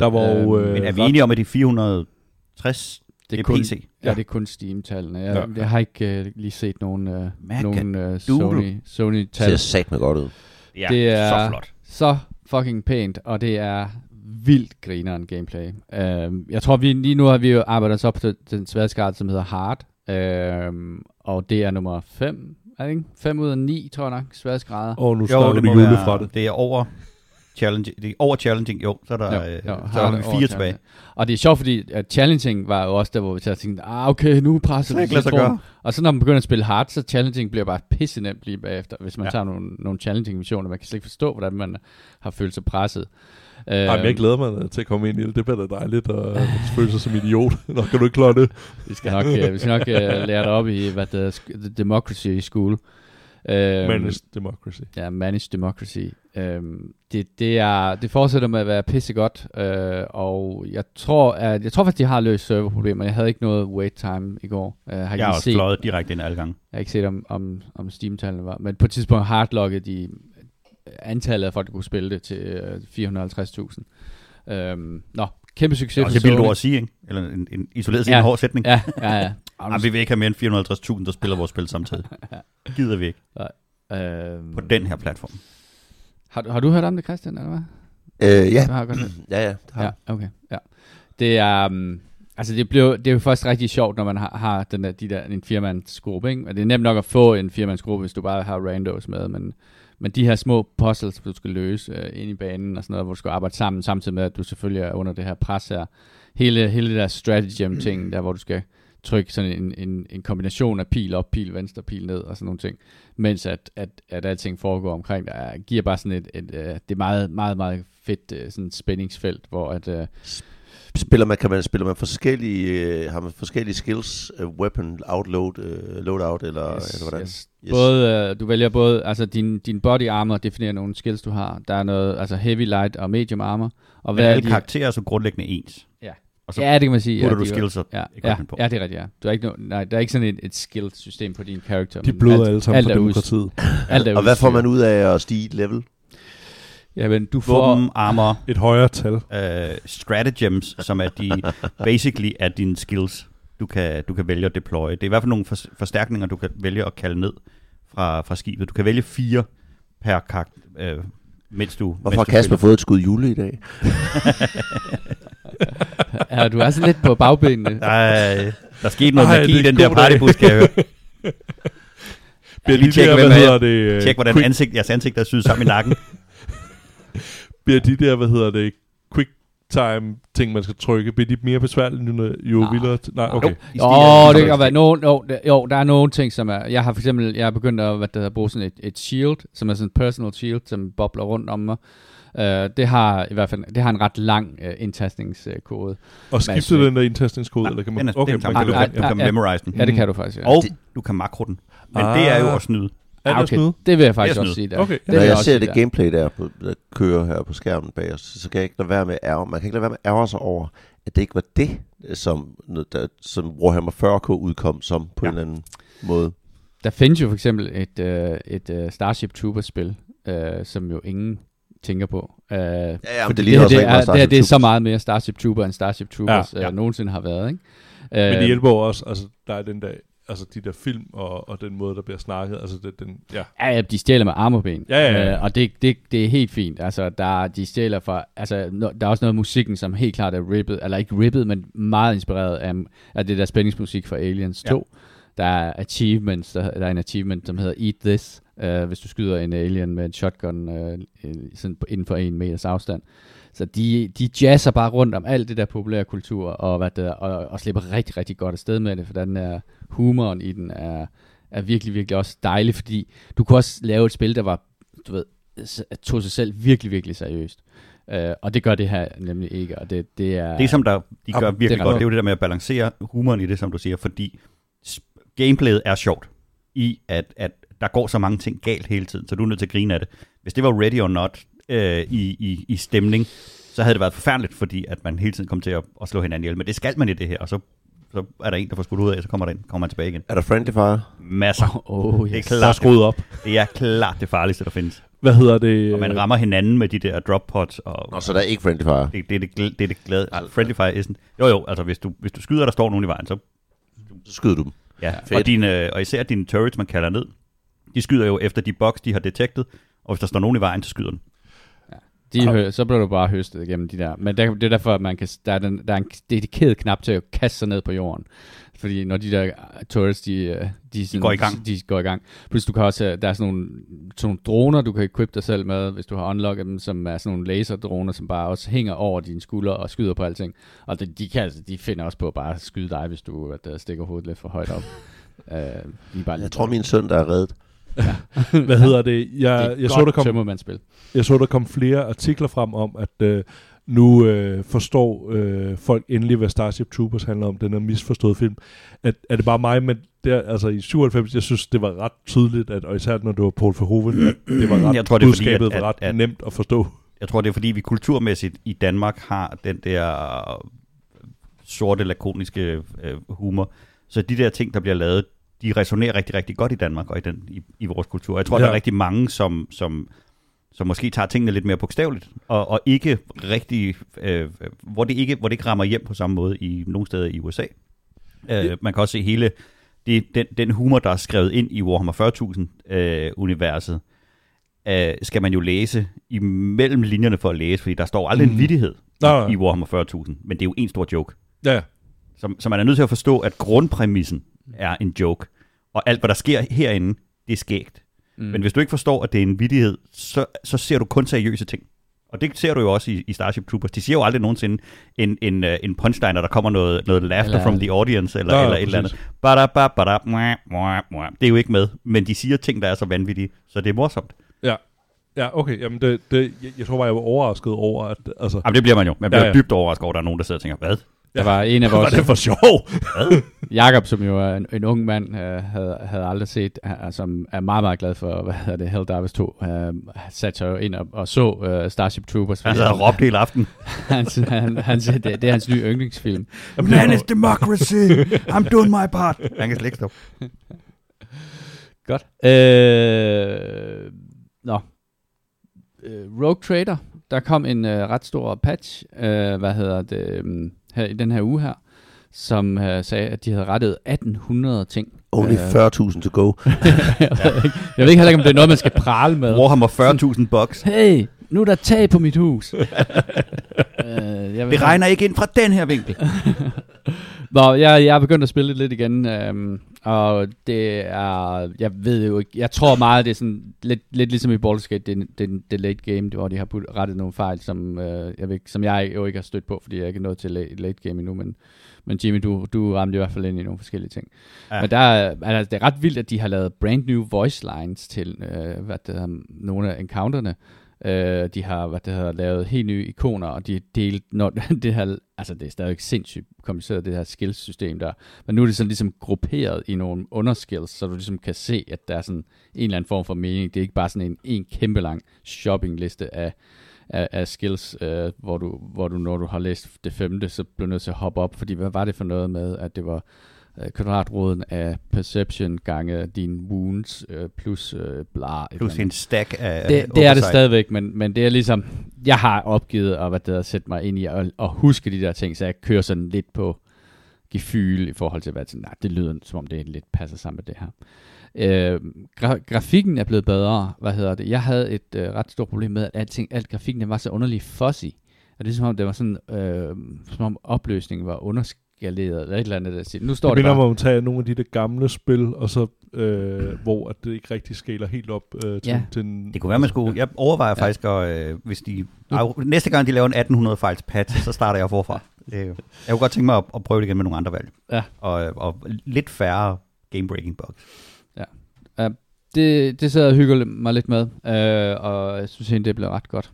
Speaker 2: Der var jo...
Speaker 1: Øhm,
Speaker 2: Øh,
Speaker 3: Men er vi
Speaker 2: ret-
Speaker 3: enige om, at de 460
Speaker 1: Det
Speaker 3: er
Speaker 1: kun,
Speaker 3: PC?
Speaker 1: Ja, det er kun Steam-tallene. Jeg,
Speaker 2: Ja.
Speaker 1: ja. jeg har ikke øh, lige set nogen, øh, nogen øh. Sony,
Speaker 4: Det
Speaker 1: Sony-tal.
Speaker 4: ser sat med godt ud.
Speaker 3: Ja,
Speaker 1: Det er-
Speaker 3: så flot.
Speaker 1: så fucking pænt, og det er vildt grineren gameplay. Uh, jeg tror, vi lige nu har vi jo arbejdet os op på den sværhedsgrad, som hedder Hard, uh, og det er nummer 5, er det ikke? 5 ud af 9, tror jeg nok, sværhedsgrader.
Speaker 2: Og nu
Speaker 3: Jo, det
Speaker 2: du
Speaker 3: må
Speaker 2: jule
Speaker 3: være,
Speaker 2: fra det.
Speaker 3: det er over challenging, det er over challenging, jo, så er der,
Speaker 1: Jo,
Speaker 3: øh,
Speaker 1: jo,
Speaker 3: så er der fire tilbage.
Speaker 1: Og det er sjovt, fordi at challenging var jo også der, hvor vi så tænkte, ah okay, nu presser
Speaker 3: Det
Speaker 1: det
Speaker 3: gøre.
Speaker 1: Og så når man begynder at spille hard, så challenging bliver bare pisse nemt lige bagefter, hvis man
Speaker 3: ja.
Speaker 1: tager nogle, nogle challenging missioner. Man kan slet ikke forstå, hvordan man har følt sig presset. Uh,
Speaker 2: Jamen, jeg glæder mig til at komme ind i det. Det bliver da dejligt at føle sig som idiot. <laughs> Nå, kan du ikke klare det?
Speaker 1: Vi skal nok, uh, vi skal nok uh, lære dig op i, hvad det the democracy school. Uh,
Speaker 2: Managed democracy.
Speaker 1: Ja, managed democracy. Um, det, det, er, det fortsætter med at være pissegodt, uh, og jeg tror, at, jeg tror faktisk, de har løst serverproblemer. Jeg havde ikke noget wait time i går. Uh, har ikke
Speaker 3: Jeg har
Speaker 1: lige
Speaker 3: også
Speaker 1: set,
Speaker 3: fløjet direkte ind alle gange.
Speaker 1: jeg har ikke set, om, om, om Steam-tallene var. Men på et tidspunkt hardloggede de antallet af folk, der kunne spille det til øh, 450.000. Øhm, nå, kæmpe succes
Speaker 3: Det er
Speaker 1: for
Speaker 3: også et vildt
Speaker 1: Sony.
Speaker 3: ord at sige, ikke? Eller en, en isoleret set
Speaker 1: Ja.
Speaker 3: en hård sætning.
Speaker 1: Ja, ja, ja. <laughs>
Speaker 3: Jamen, vi vil ikke have mere end 450.000, der spiller vores spil samtidig. <laughs> Gider vi ikke.
Speaker 1: Øh,
Speaker 3: på den her platform.
Speaker 1: har, du- har du hørt om det, Christian, eller hvad?
Speaker 4: Øh, ja.
Speaker 1: Du har godt hørt.
Speaker 4: ja, ja. det har
Speaker 1: Ja, okay. Ja. Det er, um, altså det, blev, det er jo først rigtig sjovt, når man har, har den der, de der, en firmandsgruppe, ikke? Og det er nemt nok at få en firmandsgruppe, hvis du bare har randos med, men, men de her små puzzles, du skal løse øh, ind i banen og sådan noget, hvor du skal arbejde sammen, samtidig med, at du selvfølgelig er under det her pres her. Hele, hele det der stratagem-ting, der hvor du skal trykke sådan en, en, en kombination af pil op, pil venstre, pil ned og sådan nogle ting, mens at, at, at alting foregår omkring dig, giver bare sådan et, et, et det er meget, meget, meget fedt øh, sådan spændingsfelt, hvor at, Øh,
Speaker 4: Spiller man, kan man spiller man forskellige, øh, har man forskellige skills, øh, weapon, outload, øh, loadout, eller,
Speaker 1: Yes,
Speaker 4: eller hvordan?
Speaker 1: Yes. Både, øh, du vælger både, altså din, din body armor definerer nogle skills, du har. Der er noget, altså heavy, light og medium armor. Og
Speaker 3: Men
Speaker 1: hvad er
Speaker 3: alle
Speaker 1: de,
Speaker 3: karakterer er så grundlæggende ens.
Speaker 1: Ja.
Speaker 3: Og så
Speaker 1: ja, det kan man sige.
Speaker 3: putter
Speaker 1: ja,
Speaker 3: du skills og
Speaker 1: Ja, ja,
Speaker 3: på.
Speaker 1: ja, det er rigtigt, ja. Du er ikke no, nej, der er ikke sådan et, et skill-system på din character.
Speaker 2: De
Speaker 1: men
Speaker 2: bløder
Speaker 1: alt-
Speaker 2: alle sammen
Speaker 1: alt
Speaker 2: for
Speaker 1: ud-
Speaker 2: demokratiet.
Speaker 1: Alt er
Speaker 4: Og hvad får man ud af at stige level?
Speaker 1: Ja, men du får...
Speaker 3: Våben, armor,
Speaker 2: Et højere tal.
Speaker 3: øh, stratagems, som er de, basically er dine skills, du kan, du kan vælge at deploye. Det er i hvert fald nogle for, forstærkninger, du kan vælge at kalde ned fra, fra skibet. Du kan vælge fire per karakter, øh, mens du...
Speaker 4: Hvorfor har
Speaker 3: mens du
Speaker 4: Kasper fået et skud jule i dag? <laughs>
Speaker 1: Ja, du er så lidt på bagbenene.
Speaker 3: Der er, der skete noget
Speaker 2: Ej,
Speaker 3: magi i den
Speaker 2: en
Speaker 3: der partybus, kan jeg høre. <laughs>
Speaker 2: Bliver
Speaker 3: lige
Speaker 2: de
Speaker 3: tjekke,
Speaker 2: hvad
Speaker 3: er
Speaker 2: hedder det? øh,
Speaker 3: Tjek, hvordan
Speaker 2: quick,
Speaker 3: ansigt, jeres ansigt er syet sammen i nakken.
Speaker 2: Bliver de der, hvad hedder det, quick time ting, man skal trykke, bliver de mere besværlige, nu, jo
Speaker 1: Nej.
Speaker 2: vildere? t- Nej, okay.
Speaker 3: Jo,
Speaker 1: oh, det kan være. No, no, der, jo, der er nogle ting, som er... Jeg har for eksempel jeg har begyndt at, hvad det hedder, bruge sådan et, et shield, som er sådan et personal shield, som bobler rundt om mig. Uh, det har i hvert fald det har en ret lang uh, indtastningskode.
Speaker 2: Og skifter
Speaker 1: Masse.
Speaker 2: den der indtastningskode,
Speaker 3: Nej,
Speaker 2: eller kan man...
Speaker 3: den er,
Speaker 2: okay,
Speaker 3: den
Speaker 2: man
Speaker 3: kan,
Speaker 2: kan
Speaker 3: du,
Speaker 1: Ah,
Speaker 3: kan, du
Speaker 1: ah,
Speaker 3: kan
Speaker 1: ja.
Speaker 3: memorize den.
Speaker 1: Ja, det kan du faktisk. Ja.
Speaker 3: Og du kan makro den. Men det er jo
Speaker 2: Ah.
Speaker 3: at snyde.
Speaker 2: Er det snyde?
Speaker 1: Det vil jeg faktisk
Speaker 3: Det er
Speaker 1: også sige der.
Speaker 2: Okay.
Speaker 1: Det
Speaker 4: Når jeg
Speaker 1: også
Speaker 4: ser det
Speaker 1: der.
Speaker 4: gameplay der, på, der kører her på skærmen bag os, så kan jeg ikke lade være med at ærge. Man kan ikke lade være med at ærge sig over, at det ikke var det, som, der, som Warhammer 40k udkom som på
Speaker 3: Ja.
Speaker 4: en eller anden måde.
Speaker 1: Der findes jo for eksempel et, øh, et øh, Starship Troopers-spil, øh, som jo ingen tænker på. Øh,
Speaker 4: Ja, ja, men det ligner
Speaker 1: her,
Speaker 4: også
Speaker 1: det, er, det, her, det er så meget mere Starship Trooper, end Starship Troopers
Speaker 2: Ja,
Speaker 1: ja. Øh, nogensinde har været. Ikke?
Speaker 2: Men
Speaker 1: Øh,
Speaker 2: det hjælper jo også, altså, der er den der, altså de der film, og, og den måde, der bliver snakket, altså det, den, ja.
Speaker 1: Ja, ja, de stjæler med armorben.
Speaker 2: Ja, ja, ja.
Speaker 1: Øh, og det, det, det er helt fint. Altså, der, de stjæler fra... Altså, no, der er også noget af musikken, som helt klart er rippet, eller ikke rippet, men meget inspireret af, af det der spændingsmusik fra Aliens 2. Der er achievements, der, der er en achievement, som hedder Eat This, øh, hvis du skyder en alien med en shotgun øh, øh, sådan inden for en meters afstand. Så de, de jazzer bare rundt om alt det der populære kultur, og, hvad det og, og slipper rigtig, rigtig godt afsted med det, for den er, humoren i den er, er virkelig, virkelig også dejlig, fordi du kunne også lave et spil, der var, du ved, tog sig selv virkelig, virkelig seriøst. Uh, og det gør det her nemlig ikke, og det, det er...
Speaker 3: Det, som der, de gør
Speaker 2: Jamen,
Speaker 3: virkelig
Speaker 1: det
Speaker 3: godt, det er jo det der med at balancere humoren i det, som du siger, fordi gameplayet er sjovt i, at, at der går så mange ting galt hele tiden, så du er nødt til at grine af det. Hvis det var Ready or Not øh, i, i, i stemning, så havde det været forfærdeligt, fordi at man hele tiden kom til at, at slå hinanden ihjel. Men det skal man i det her, og så, så er der en, der får skudt ud af, så kommer, der ind, kommer man tilbage igen.
Speaker 4: Er der friendly fire?
Speaker 3: Masser. <laughs>
Speaker 1: Oh,
Speaker 3: Det er
Speaker 1: yes.
Speaker 2: Der er
Speaker 3: klart,
Speaker 2: skruet op.
Speaker 3: det er klart det farligste, der findes.
Speaker 2: Hvad hedder det?
Speaker 3: Og man rammer hinanden med de der drop pods, og
Speaker 4: Nå, så der er ikke friendly fire.
Speaker 3: det, det, er det, gl- det, er det glade. Friendly fire isn't. Jo jo, altså hvis du, hvis du skyder, og der står nogen i vejen, så
Speaker 4: Så skyder du dem.
Speaker 3: Ja,
Speaker 4: Fedt.
Speaker 3: og, dine, og især dine turrets, man kalder ned, de skyder jo efter de boks, de har detektet, og hvis der står nogen i vejen, så skyder den.
Speaker 1: De hø- så bliver du bare høstet igennem de der. Men der, det er derfor, at man kan, der, er den, der er en dedikeret knap til at kaste sig ned på jorden. Fordi når de der tourists, de, øh, de, sådan,
Speaker 3: går i gang.
Speaker 1: De går i gang. Plus du kan også, øh, der er sådan nogle, sådan nogle droner, du kan equip dig selv med, hvis du har unlocket dem, som er sådan nogle laserdroner, som bare også hænger over dine skuldre og skyder på alting. Og de, de, kan, altså, de finder også på at bare skyde dig, hvis du at, stikker hovedet lidt for højt op. uh, <laughs> de bare
Speaker 4: Jeg tror, min søn, der er reddet. <laughs>
Speaker 2: Hvad hedder det?
Speaker 1: det
Speaker 2: Jeg,
Speaker 1: et
Speaker 2: jeg, så, der kom, jeg så, der kom flere artikler frem om, at øh, nu øh, forstår øh, folk endelig, hvad Starship Troopers handler om, den her misforståede film. At, er det bare mig, men der, altså i 97, jeg synes, det var ret tydeligt, at, og især når det var Paul Verhoeven, at det var <clears throat> ret,
Speaker 3: Jeg tror, det er fordi, at-
Speaker 2: var ret
Speaker 3: at- at-
Speaker 2: nemt at forstå.
Speaker 3: Jeg tror, det er fordi, vi kulturmæssigt i Danmark har den der sorte, lakoniske øh, humor. Så de der ting, der bliver lavet, de resonerer rigtig, rigtig godt i Danmark og i, den, i, i vores kultur. Jeg tror, ja. der
Speaker 2: Ja.
Speaker 3: er rigtig mange, som, som, som måske tager tingene lidt mere bogstaveligt, og, og ikke rigtig, øh, hvor, det ikke, hvor det ikke rammer hjem på samme måde i nogle steder i USA. Øh, man kan også se hele det, den, den humor, der er skrevet ind i Warhammer 40.000-universet, øh, skal man jo læse imellem linjerne for at læse, fordi der står aldrig
Speaker 2: Mm.
Speaker 3: en vittighed
Speaker 2: nej.
Speaker 3: i Warhammer 40.000, men det er jo en stor joke.
Speaker 2: Ja, ja.
Speaker 3: Så, så man er nødt til at forstå, at grundpræmissen er en joke, og alt, hvad der sker herinde, det er skægt. Mm. Men hvis du ikke forstår, at det er en vittighed, så, så ser du kun seriøse ting. Og det ser du jo også i, i Starship Troopers. De siger jo aldrig nogensinde en, en, øh, en punchline, og der kommer noget, noget laughter
Speaker 1: Eller-
Speaker 3: from the audience, eller, eller et eller andet. Bada, ba, bada, mwah, mwah, mwah. Det er jo ikke med, men de siger ting, der er så vanvittige, så det er morsomt.
Speaker 2: Ja, ja okay. Jamen det, det, jeg, jeg tror bare, jeg var overrasket over, at... Altså,
Speaker 3: Jamen, det bliver man jo. Man bliver
Speaker 2: ja.
Speaker 3: ja. dybt overrasket over, at der er nogen, der sidder og tænker, hvad?
Speaker 1: Der var en af
Speaker 2: var
Speaker 1: vores...
Speaker 2: det for sjov?
Speaker 1: Jakob, som jo er en, en ung mand, øh, havde, havde aldrig set, øh, som er meget, meget glad for, hvad hedder det, Helldivers 2, øh, satte sig jo ind og, og så øh, Starship Troopers.
Speaker 3: Han sad og råbte hele aften. <laughs>
Speaker 1: han, han, han, det, det er hans nye yndlingsfilm.
Speaker 3: Man is democracy. I'm doing my part. Han kan slet ikke stoppe.
Speaker 1: Godt. Øh, nå. Øh, Rogue Trader, der kom en øh, ret stor patch, øh, hvad hedder det, øh, her i den her uge her, som øh, sagde, at de havde rettet 1800 ting.
Speaker 4: Only
Speaker 1: Øh,
Speaker 4: 40.000 to go. <laughs>
Speaker 1: jeg, ved ikke, jeg ved ikke heller ikke, om det er noget, man skal prale med.
Speaker 3: Warhammer 40.000 bucks.
Speaker 1: Hey, nu er der tag på mit hus. <laughs> øh, jeg
Speaker 3: Det regner ikke ind fra den her vinkel. <laughs>
Speaker 1: Nå, jeg, jeg er begyndt at spille lidt igen, øhm, og det er, jeg ved jo ikke, jeg tror meget, det er sådan lidt, lidt ligesom i Baldur's Gate, det, det, det late game, hvor de har put, rettet nogle fejl, som, øh, jeg ved, som jeg jo ikke har stødt på, fordi jeg ikke er nået til late, late game endnu, men, men Jimmy, du, du ramte i hvert fald ind i nogle forskellige ting. Ja. Men der er, altså, det er ret vildt, at de har lavet brand new voice lines til øh, hvad det hedder, nogle af encounterne. Øh, de har hvad det hedder, lavet helt nye ikoner, og de har delt, når <laughs> det her, altså det er stadigvæk sindssygt kompliceret, det her skills-system der, men nu er det sådan ligesom grupperet i nogle underskills, så du ligesom kan se, at der er sådan en eller anden form for mening. Det er ikke bare sådan en, en kæmpe lang shoppingliste af, af, af skills, øh, hvor, du, hvor du, når du har læst det femte, så bliver du nødt til at hoppe op, fordi hvad var det for noget med, at det var øh, kvadratroden af perception gange dine wounds øh, plus øh, bla.
Speaker 3: Plus en stack af
Speaker 1: det, det er det stadigvæk, men, men det er ligesom, jeg har opgivet at, hvad det hedder, sætte mig ind i og, og huske de der ting, så jeg kører sådan lidt på gefyl i forhold til, hvad sådan, nej, det lyder som om det lidt passer sammen med det her. Øh, gra- grafikken er blevet bedre, hvad hedder det? Jeg havde et øh, ret stort problem med, at alting, alt grafikken den var så underlig fuzzy. Og det er som om, det var sådan, øh, som om opløsningen var underskaleret, eller et eller andet. Der siger. Nu står
Speaker 2: Det
Speaker 1: det,
Speaker 2: minder
Speaker 1: bare,
Speaker 2: om at tage nogle af de der gamle spil, og så, øh, hvor at det ikke rigtig skaler helt op øh, til,
Speaker 1: Ja.
Speaker 2: til en...
Speaker 3: Det kunne være, man skulle... Jeg overvejer
Speaker 1: Ja.
Speaker 3: ja. faktisk, at, øh, hvis de... Ej, næste gang, de laver en 1800 fejls patch, så starter jeg forfra. Det, jeg kunne godt tænke mig at, at prøve det igen med nogle andre valg.
Speaker 1: Ja.
Speaker 3: Og, øh, og lidt færre game-breaking bugs.
Speaker 1: det, det sidder jeg og hygger mig lidt med, øh, og jeg synes egentlig, det bliver ret godt.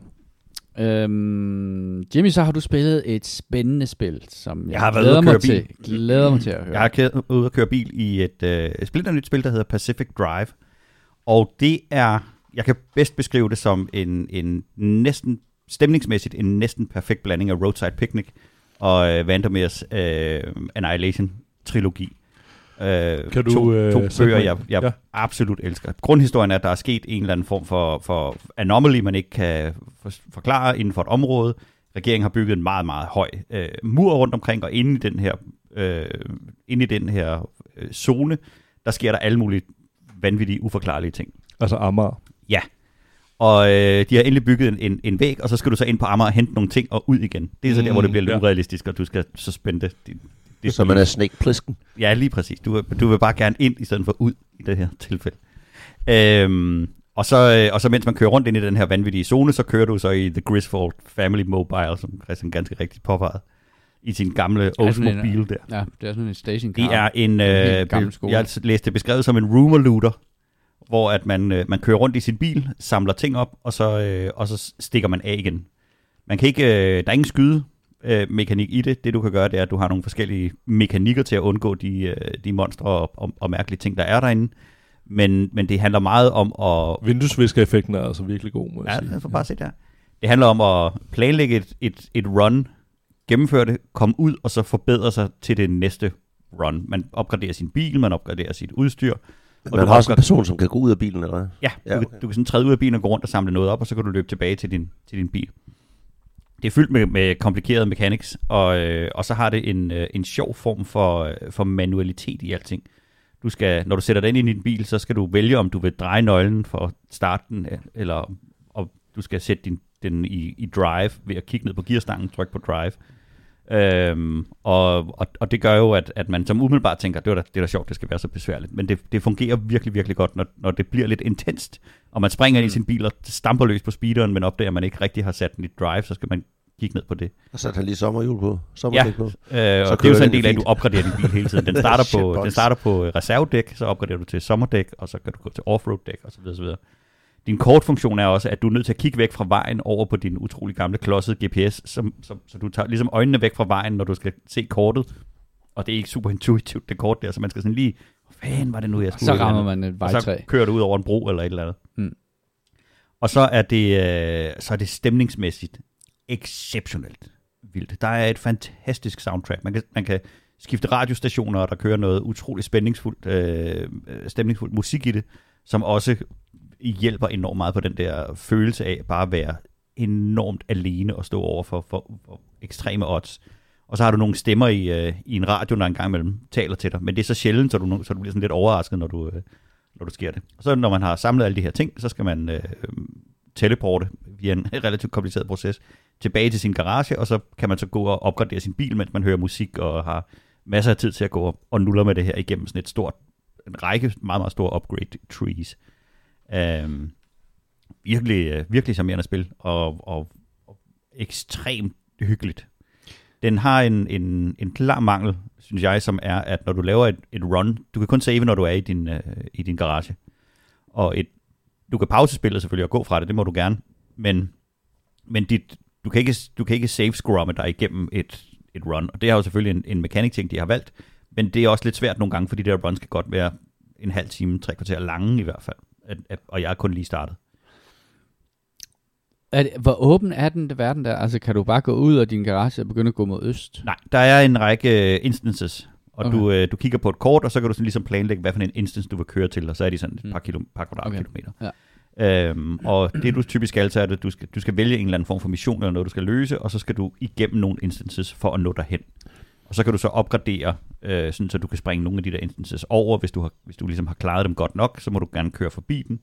Speaker 1: Øhm, Jimmy, så har du spillet et spændende spil, som jeg,
Speaker 3: Jeg har været
Speaker 1: glæder,
Speaker 3: ude at
Speaker 1: mig til, glæder mig til at høre.
Speaker 3: Jeg har kørt ud og køre bil i et øh, splinter nyt spil, der hedder Pacific Drive. Og det er... Jeg kan bedst beskrive det som en, en næsten... Stemningsmæssigt en næsten perfekt blanding af Roadside Picnic og øh, Vandermeers øh, Annihilation-trilogi. Øh,
Speaker 2: Kan du,
Speaker 3: to,
Speaker 2: øh,
Speaker 3: to bøger, jeg, jeg
Speaker 2: Ja.
Speaker 3: ja. absolut elsker. Grundhistorien er, at der er sket en eller anden form for, for anomaly, man ikke kan for, forklare inden for et område. Regeringen har bygget en meget, meget høj øh, mur rundt omkring, og inde i den her, øh, inde i den her øh, zone, der sker der alle mulige vanvittige, uforklarlige ting.
Speaker 2: Altså Amager.
Speaker 3: Og øh, de har endelig bygget en, en, en væg, og så skal du så ind på Amager og hente nogle ting og ud igen. Det er så der, hvor det bliver lidt
Speaker 2: ja.
Speaker 3: urealistisk, og du skal suspende det. det, det
Speaker 4: Så man er Snake Plissken.
Speaker 3: Ja, lige præcis. Du, vil- du vil bare gerne ind, i stedet for ud i det her tilfælde. Øhm, og, så, øh, og så mens man kører rundt ind i den her vanvittige zone, så kører du så i The Griswold Family Mobile, som Christian ganske rigtigt påpegede, i sin gamle
Speaker 1: en,
Speaker 3: Oldsmobile der.
Speaker 1: Ja, det er sådan en stationcar.
Speaker 3: Det er en,
Speaker 1: En
Speaker 3: øh,
Speaker 1: gammel
Speaker 3: be-
Speaker 1: skole.
Speaker 3: jeg læste det beskrevet som en rumor looter, hvor at man, øh, man kører rundt i sin bil, samler ting op, og så, øh, og så stikker man af igen. Man kan ikke, øh, der er ingen skyde øh, mekanik i det. Det du kan gøre, det er, at du har nogle forskellige mekanikker til at undgå de, øh, de monstre og, og, og mærkelige ting, der er derinde. Men, men det handler meget om at...
Speaker 2: Vinduesvisker-effekten er altså virkelig god, må jeg
Speaker 3: Ja,
Speaker 2: sige.
Speaker 3: os bare se der. Det handler om at planlægge et, et, et run, gennemføre det, komme ud og så forbedre sig til det næste run. Man opgraderer sin bil, man opgraderer sit udstyr. Og
Speaker 4: Man
Speaker 3: du
Speaker 4: har også en person, som kan gå ud af bilen, eller hvad?
Speaker 3: Ja,
Speaker 4: Ja,
Speaker 3: du,
Speaker 4: okay.
Speaker 3: kan, du kan sådan træde ud af bilen og gå rundt og samle noget op, og så kan du løbe tilbage til din, til din bil. Det er fyldt med, med komplicerede mechanics, og, øh, og så har det en, øh, en sjov form for, øh, for manualitet i alting. du skal, når du sætter den ind i din bil, så skal du vælge, om du vil dreje nøglen for at starte den, øh, eller om du skal sætte din, den i, i drive ved at kigge ned på gearstangen, trykke på drive. Øhm, og, og, og det gør jo, at, at man som umiddelbart tænker, det er da, det er da sjovt, det skal være så besværligt. Men det, det fungerer virkelig, virkelig godt, når, når det bliver lidt intenst, og man springer mm. i sin bil og stamper løs på speederen, men opdager, at man ikke rigtig har sat den i drive, så skal man kigge ned på det.
Speaker 4: Og så han lige sommerhjul på.
Speaker 3: Ja,
Speaker 4: Sommerdæk på.
Speaker 3: øh, og det er jo
Speaker 4: kører
Speaker 3: så en del af, at du opgraderer din bil hele tiden. Den starter <laughs> på, den starter på reservedæk, så opgraderer du til sommerdæk, og så kan du gå til offroad dæk osv. osv. Din kortfunktion er også, at du er nødt til at kigge væk fra vejen over på din utrolig gamle klodsede GPS, som, som, så du tager ligesom øjnene væk fra vejen, når du skal se kortet. Og det er ikke super intuitivt, det kort der, så man skal sådan lige, hvad fanden var det nu, jeg skulle?
Speaker 1: Så rammer
Speaker 3: andet?"
Speaker 1: man et
Speaker 3: og så
Speaker 1: vejtræ.
Speaker 3: kører du ud over en bro eller et eller andet.
Speaker 1: Mm.
Speaker 3: Og så er det, øh, så er det stemningsmæssigt exceptionelt vildt. Der er et fantastisk soundtrack. Man kan, man kan skifte radiostationer, og der kører noget utroligt spændingsfuldt, øh, øh, stemningsfuldt musik i det, som også hjælper enormt meget på den der følelse af bare at være enormt alene og stå over for, for, for ekstreme odds. Og så har du nogle stemmer i, øh, i en radio, der en gang imellem taler til dig, men det er så sjældent, så du, så du bliver sådan lidt overrasket, når du, øh, når du sker det. Og så når man har samlet alle de her ting, så skal man øh, teleporte via en <laughs> relativt kompliceret proces tilbage til sin garage, og så kan man så gå og opgradere sin bil, mens man hører musik og har masser af tid til at gå og- og nuller med det her igennem sådan et stort, en række meget, meget store upgrade trees. Øhm, øh, virkelig, virkelig charmerende spil, og, og, og ekstremt hyggeligt. Den har en, en, en klar mangel, synes jeg, som er, at når du laver et, et run, du kan kun save, når du er i din, øh, i din garage. Og et, du kan pause spillet selvfølgelig og gå fra det, det må du gerne, men, men dit, du, kan ikke, du kan ikke save scrumme dig igennem et, et run, og det er jo selvfølgelig en, en mechanic ting, de har valgt, men det er også lidt svært nogle gange, fordi de der runs kan godt være en halv time, tre kvarter lange i hvert fald, at, at, og jeg er kun lige startet.
Speaker 1: Er det, hvor åben er den verden der? Altså, kan du bare gå ud af din garage og begynde at gå mod øst?
Speaker 3: Nej, der er en række øh, instances, og
Speaker 1: Okay.
Speaker 3: okay. du, øh, du kigger på et kort, og så kan du sådan ligesom planlægge, hvad for en instance du vil køre til, og så er de sådan et par, kilo, par kvadratkilometer.
Speaker 1: Ja.
Speaker 3: Øhm, og det du typisk skal, så er det, at du skal, du skal vælge en eller anden form for mission, eller noget du skal løse, og så skal du igennem nogle instances for at nå derhen. Og så kan du så opgradere, øh, sådan, så du kan springe nogle af de der instances over. Hvis du, har, hvis du ligesom har klaret dem godt nok, så må du gerne køre forbi den.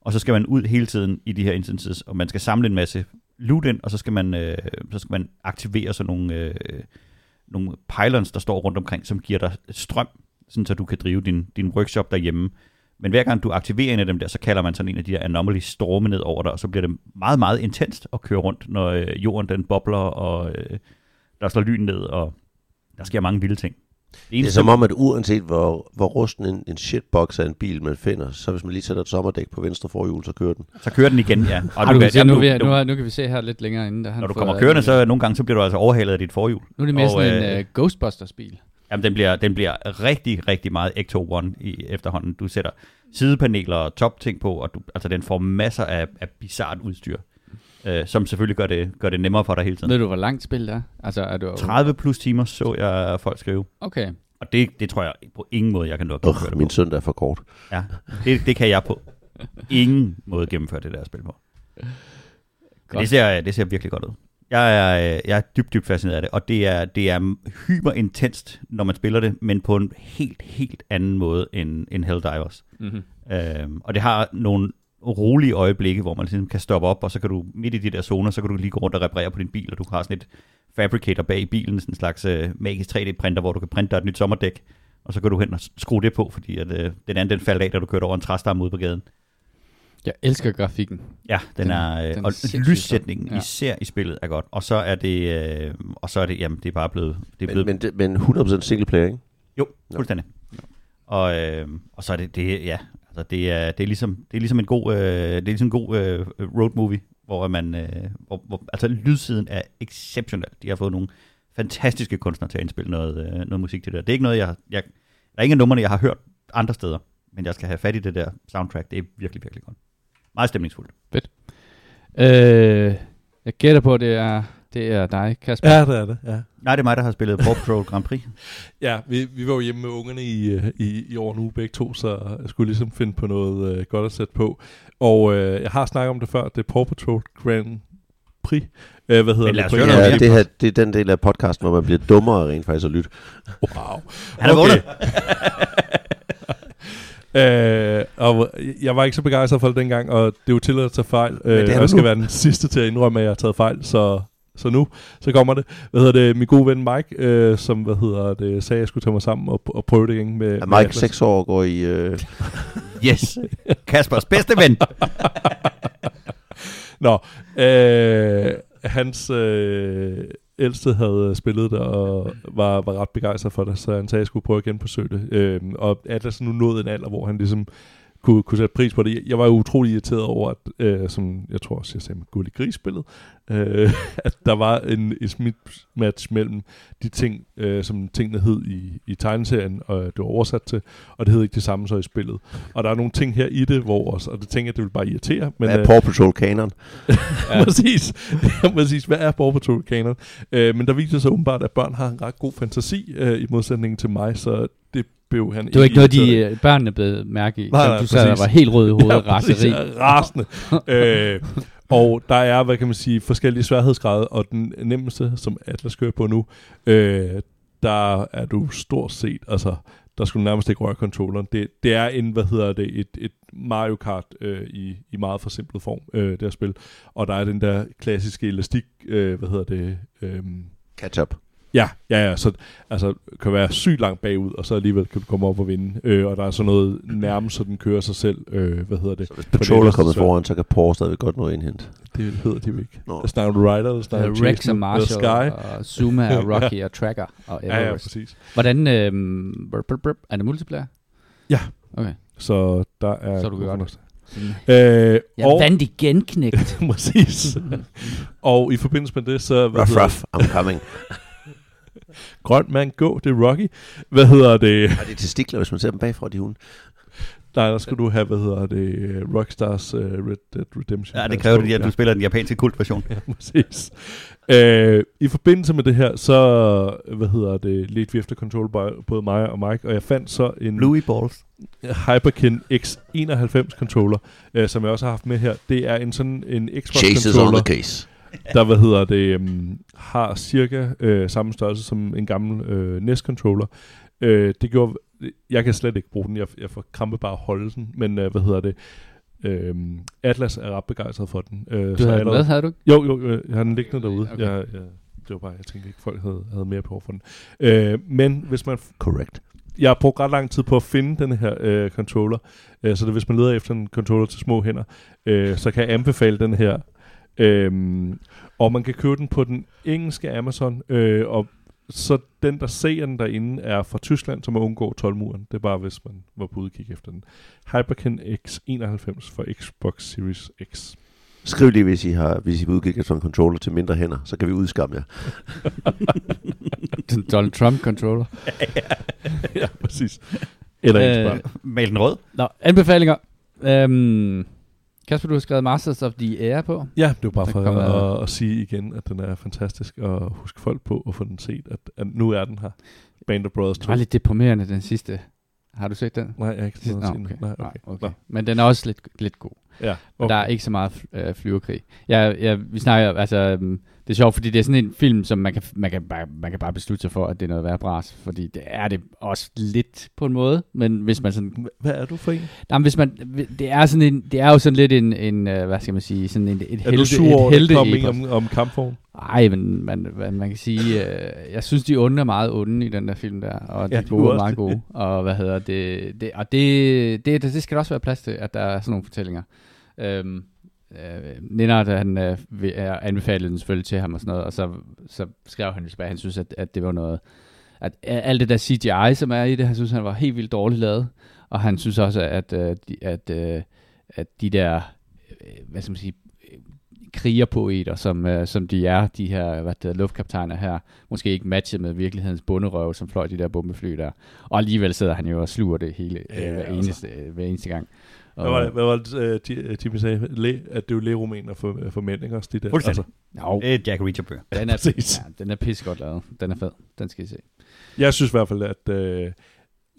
Speaker 3: Og så skal man ud hele tiden i de her instances, og man skal samle en masse loot ind, og så skal man, øh, så skal man aktivere sådan nogle, øh, nogle pylons, der står rundt omkring, som giver dig strøm, sådan så du kan drive din, din workshop derhjemme. Men hver gang du aktiverer en af dem der, så kalder man sådan en af de der anomaly storme ned over dig, og så bliver det meget, meget intenst at køre rundt, når øh, jorden den bobler, og øh, der slår lyn ned, og der sker mange vilde ting.
Speaker 4: Det er som om, at uanset hvor, hvor rusten en, en shitbox af en bil man finder, så hvis man lige sætter et sommerdæk på venstre forhjul, så kører den.
Speaker 3: Så kører den igen, ja.
Speaker 1: Og
Speaker 3: du
Speaker 1: du,
Speaker 3: kan-
Speaker 1: se, nu,
Speaker 3: du-
Speaker 1: nu, nu, nu kan vi se her lidt længere inde. Der han
Speaker 3: Når du kommer kørende,
Speaker 1: muligt.
Speaker 3: så nogle gange så bliver du altså overhalet af dit forhjul.
Speaker 1: Nu er det mere
Speaker 3: og,
Speaker 1: sådan en
Speaker 3: øh,
Speaker 1: uh, Ghostbusters-bil.
Speaker 3: Jamen, den bliver, den bliver rigtig, rigtig meget Ecto One i efterhånden. Du sætter sidepaneler og topting på, og du, altså den får masser af, af bizart udstyr, øh, som selvfølgelig gør det, gør det nemmere for dig hele tiden.
Speaker 1: Ved du, hvor langt spil det er? Altså, er du...
Speaker 3: 30 plus timer så jeg folk skrive.
Speaker 1: Okay.
Speaker 3: Og det, det tror jeg på ingen måde, jeg kan nå at
Speaker 4: Ugh,
Speaker 3: gennemføre det
Speaker 4: min
Speaker 3: på.
Speaker 4: søndag er for kort.
Speaker 3: Ja, det, det kan jeg på ingen måde gennemføre det der spil på.
Speaker 1: Godt.
Speaker 3: det ser, det ser virkelig godt ud. Jeg er, øh, jeg er dybt, dybt fascineret af det, og det er, det er hyper intenst, når man spiller det, men på en helt, helt anden måde end, end Helldivers.
Speaker 1: Mm-hmm.
Speaker 3: Øhm, og det har nogle rolige øjeblikke, hvor man ligesom kan stoppe op, og så kan du midt i de der zoner, så kan du lige gå rundt og reparere på din bil, og du har sådan et fabricator bag i bilen, sådan en slags øh, magisk 3D-printer, hvor du kan printe dig et nyt sommerdæk, og så kan du hen og skrue det på, fordi at, øh, den anden den faldt af, da du kørte over en træstamme ude på gaden.
Speaker 1: Jeg elsker grafikken.
Speaker 3: Ja, den,
Speaker 1: Den-
Speaker 3: er, øh,
Speaker 1: den
Speaker 3: og lyssætningen.
Speaker 1: Ja.
Speaker 3: især i spillet er godt, og så er det, øh, og så er det, jamen det er bare blevet, det er
Speaker 4: Men,
Speaker 3: blevet,
Speaker 4: men, det, men 100% single player, ikke?
Speaker 3: jo, fuldstændig. Og, øh, og så er det, det ja, altså det er, det er ligesom, det er ligesom en god, øh, det er ligesom en god øh, road movie, hvor man, øh, hvor, hvor, altså lydsiden er exceptionel. De har fået nogle fantastiske kunstnere til at indspille noget, øh, noget musik til det der. Det er ikke noget, jeg, jeg, der er ingen numre numrene, jeg har hørt andre steder, men jeg skal have fat i det der soundtrack. Det er virkelig, virkelig godt. Meget stemningsfuldt.
Speaker 1: Øh, jeg gætter på, at det er, det er dig, Kasper.
Speaker 2: Ja, det er det. Ja,
Speaker 3: Nej, det er mig, der har spillet Paw Patrol Grand Prix. <laughs>
Speaker 2: ja vi, vi var jo hjemme med ungerne i, øh, i, i år nu begge to, så jeg skulle ligesom finde på noget øh, godt at sætte på. Og øh, jeg har snakket om det før, det er Paw Patrol Grand Prix. Øh, hvad hedder det?
Speaker 4: Ja, det, her, det er den del af podcasten, hvor man bliver dummere rent faktisk at lytte.
Speaker 2: Wow.
Speaker 3: Han har vundet. <laughs>
Speaker 2: Øh, og jeg var ikke så begejstret for det dengang, og det er jo tilladt at tage fejl. Øh,
Speaker 4: er
Speaker 2: jeg skal være den sidste til at indrømme, at jeg har taget fejl, så, så nu, så kommer det. Hvad hedder det? Min gode ven Mike, øh, som hvad hedder det, sagde, at jeg skulle tage mig sammen og, og prøve det igen med, med
Speaker 4: Mike. 6 år går i... Øh, <laughs>
Speaker 3: Yes. Kaspers bedste ven. <laughs>
Speaker 2: Nå, øh, hans øh, ældste havde spillet det og var, var ret begejstret for det, så han sagde, at jeg skulle prøve igen på det. Øh, og Atlas er nu nået en alder, hvor han ligesom kunne, kunne sætte pris på det. Jeg var jo utrolig irriteret over, at, øh, som jeg tror også, jeg sagde med Gulli Gris-spillet, øh, <laughs> at der var en, en match mellem de ting, øh, som tingene hed i, i tegneserien, og det var oversat til, og det hed ikke det samme så i spillet. Og der er nogle ting her i det, hvor også, og det tænker jeg, det vil bare irritere. Men,
Speaker 4: hvad er
Speaker 2: øh,
Speaker 4: Paw Patrol kanon? <laughs>
Speaker 2: ja. præcis. præcis. Hvad er Paw Patrol kanon? Øh, men der viser sig åbenbart, at børn har en ret god fantasi, øh, i modsætning til mig, så det blev han
Speaker 1: Det var ikke noget, de øh, børnene blev mærke i.
Speaker 2: Nej,
Speaker 1: Som
Speaker 2: nej,
Speaker 1: du og
Speaker 2: præcis.
Speaker 1: var helt rød i hovedet, ja, raseri.
Speaker 2: Er rasende. <laughs> øh, og der er, hvad kan man sige, forskellige sværhedsgrader, og den nemmeste, som Atlas kører på nu, øh, der er du stort set, altså, der skulle nærmest ikke røre controlleren. Det, det er en, hvad hedder det, et, et Mario Kart øh, i, i meget forsimplet form, øh, det her spil. Og der er den der klassiske elastik, øh, hvad hedder det, øh,
Speaker 4: Catch up.
Speaker 2: Ja, ja, ja. Så altså, kan være sygt langt bagud, og så alligevel kan du komme op og vinde. Øh, og der er så noget nærmest, så den kører sig selv. Øh, hvad hedder det?
Speaker 4: Så hvis Patrol er kommet foran, så kan Paw stadigvæk godt nå indhente.
Speaker 2: Det hedder de ikke.
Speaker 4: Nå.
Speaker 2: Der snakker du Rider, der snakker
Speaker 1: Rex og Marshall,
Speaker 2: Sky.
Speaker 1: og Zuma, <laughs> og Rocky, og Tracker, og
Speaker 2: Ja, ja,
Speaker 1: Everest.
Speaker 2: præcis.
Speaker 1: Hvordan, øhm, brr, brr, brr, er det multiplayer?
Speaker 2: Ja.
Speaker 1: Okay.
Speaker 2: Så der er...
Speaker 1: Så er du
Speaker 2: god
Speaker 1: godt. Sådan,
Speaker 2: Øh,
Speaker 1: jeg
Speaker 2: og,
Speaker 1: vandt igen, knægt. <laughs>
Speaker 2: præcis. og i forbindelse med det, så...
Speaker 4: Ruff, ruff, I'm coming. <laughs>
Speaker 2: Grøn mand, gå, det er Rocky. Hvad hedder det?
Speaker 4: Har de testikler, hvis man ser dem bagfra, de hunde?
Speaker 2: Nej, der skal du have, hvad hedder det? Rockstars uh, Red Dead Redemption.
Speaker 3: Ja, det kræver det, at du spiller den japanske kultversion.
Speaker 2: Ja, præcis. Øh, I forbindelse med det her, så, hvad hedder det, ledte vi efter control by både mig og Mike, og jeg fandt så en
Speaker 3: Bluey Balls.
Speaker 2: Hyperkin X91 controller, øh, som jeg også har haft med her. Det er en sådan en Xbox
Speaker 4: Chase is on
Speaker 2: controller,
Speaker 4: the case. <laughs>
Speaker 2: der, hvad hedder det, um, har cirka øh, samme størrelse som en gammel øh, NES controller. Øh, det gjorde, jeg kan slet ikke bruge den, jeg, jeg får krampe bare at holde den, men øh, hvad hedder det, Øhm, Atlas er ret begejstret for den. Øh,
Speaker 1: Du
Speaker 2: så
Speaker 1: havde den med, havde du ikke?
Speaker 2: jo, jo, jo, jeg har den liggende derude.
Speaker 1: Okay.
Speaker 2: Jeg, jeg, det var bare, jeg tænkte ikke, folk havde, havde mere på for den. Øh, men hvis man...
Speaker 4: Correct.
Speaker 2: Jeg har brugt ret lang tid på at finde den her øh, controller, øh, så det, hvis man leder efter en controller til små hænder, øh, så kan jeg anbefale den her. Øhm, og man kan købe den på den engelske Amazon, øh, og så den, der ser den derinde, er fra Tyskland, som er undgå 12-muren. Det er bare, hvis man var på udkig efter den. Hyperkin X91 for Xbox Series X.
Speaker 4: Skriv lige, hvis I, har, hvis I udkigge efter en controller til mindre hænder, så kan vi udskamme jer. <laughs>
Speaker 1: Den Donald Trump-controller. <laughs>
Speaker 2: ja, præcis. Eller
Speaker 1: Øh.
Speaker 3: Mal den rød.
Speaker 1: Nå, anbefalinger. Øhm, Kasper, du har skrevet Masters of the Air på.
Speaker 2: Ja, det var bare for
Speaker 1: kommer-
Speaker 2: at, at sige igen, at den er fantastisk, og huske folk på at få den set, at, at nu er den her. Band of Brothers
Speaker 1: Det
Speaker 2: 2.
Speaker 1: var lidt deprimerende, den sidste. Har du set den?
Speaker 2: Nej, jeg har ikke
Speaker 1: Nå,
Speaker 2: at sige.
Speaker 1: okay.
Speaker 2: Nej, okay.
Speaker 1: okay.
Speaker 2: Nå,
Speaker 1: Men den er også lidt, lidt god.
Speaker 2: Ja, okay.
Speaker 1: der er ikke så meget øh, flyverkrig. Jeg, jeg, vi snakker, altså, øhm, det er sjovt, fordi det er sådan en film, som man kan, man kan, bare, man kan bare beslutte sig for, at det er noget værd bras, fordi det er det også lidt på en måde, men hvis man sådan,
Speaker 2: Hvad er du for en?
Speaker 1: nej, men hvis man, det er sådan en, det er jo sådan lidt en, en øh, hvad skal man sige, sådan en, et
Speaker 2: Er
Speaker 1: helte,
Speaker 2: du sur over, kom
Speaker 1: helte
Speaker 2: en om, om kampvogn?
Speaker 1: Ej, men man, man, man kan sige, øh, jeg synes, de onde er meget onde i den der film der, og de
Speaker 2: Ja,
Speaker 1: gode
Speaker 2: er
Speaker 1: meget gode. Og hvad hedder det, det og det, det, det, det skal der også være plads til, at der er sådan nogle fortællinger. Øhm, øh, Nennert, han øh, er anbefalede den selvfølgelig til ham og sådan noget, og så, så skrev han jo tilbage, han synes, at, at det var noget, at alt det der CGI, som er i det, han synes, han var helt vildt dårligt lavet, og han synes også, at, øh, de, at, øh, at de der, øh, hvad skal man sige, øh, krigerpoeter, som, øh, som de er, de her hvad det luftkaptajner her, måske ikke matchet med virkelighedens bunderøv, som fløj de der bombefly der. Og alligevel sidder han jo og sluger det hele øh,
Speaker 2: Ja,
Speaker 1: hver,
Speaker 2: altså.
Speaker 1: eneste, øh, hver eneste gang. Og,
Speaker 2: Hvad var det, hvad var det øh, Ti- Timmy sagde? Le, at det er jo lægeromaner for, for mænd, ikke også? De der.
Speaker 3: Fuldstændig.
Speaker 1: Jo,
Speaker 3: Det er Jack Reacher bøger.
Speaker 1: den er, ja, den er pissegodt lavet. Den er fed. Den skal I se.
Speaker 2: Jeg synes i hvert fald, at øh,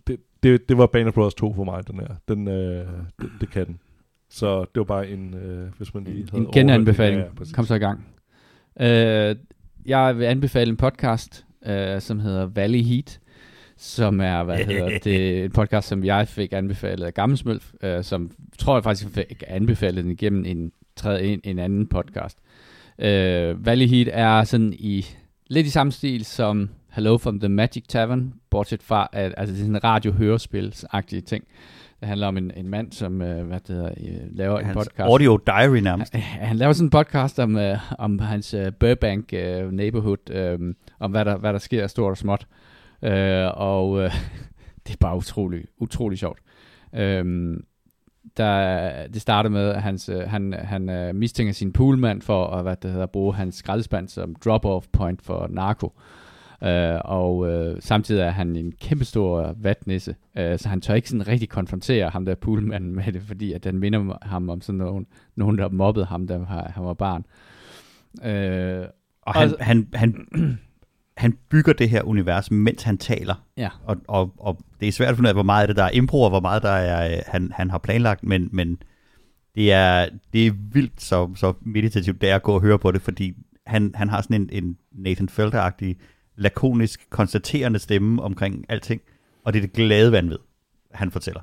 Speaker 2: det, det, det var Band of Brothers 2 for mig, den her. Den, øh, det, det kan den. Så det var bare en, øh, hvis man lige havde
Speaker 1: En genanbefaling.
Speaker 2: Ja.
Speaker 1: Kom så i gang. Øh, jeg vil anbefale en podcast, øh, som hedder Valley Heat, som er, hvad <laughs> hedder det, en podcast, som jeg fik anbefalet af Gammelsmølf, øh, som tror jeg faktisk fik anbefalet den igennem en, en, en anden podcast. Øh, Valley Heat er sådan i lidt i samme stil som Hello from the Magic Tavern, bortset fra, at altså, det er sådan en radio-hørespil-agtige ting. Det handler om en, en mand, som øh, hvad det hedder, øh, laver en
Speaker 3: Hans
Speaker 1: podcast.
Speaker 3: audio diary nærmest.
Speaker 1: Han, <laughs> han laver sådan en podcast om, øh, om hans øh, Burbank øh, neighborhood, øh, om hvad der, hvad der sker stort og småt. Øh, og øh, <laughs> det er bare utrolig, utrolig sjovt. Øh, der, det starter med, at hans, øh, han, han øh, mistænker sin poolmand for at hvad det hedder, bruge hans skraldespand som drop-off point for narko. Øh, og øh, samtidig er han en kæmpestor vatnisse, øh, så han tør ikke sådan rigtig konfrontere ham der poolmanden med det, fordi at den minder ham om sådan nogen, nogen der mobbede ham, da han var barn. Øh,
Speaker 3: Og han,
Speaker 1: Og-
Speaker 3: han, han, han bygger det her univers, mens han taler.
Speaker 1: ja,
Speaker 3: Og, og, og det er svært at finde ud af, hvor meget af det der er impro, og hvor meget der er, øh, han, han har planlagt, men, men det, er, det er vildt så, så meditativt, det er at gå og høre på det, fordi han, han har sådan en, en Nathan Felter-agtig, lakonisk, konstaterende stemme omkring alting, og det er det glade vanvid, han fortæller.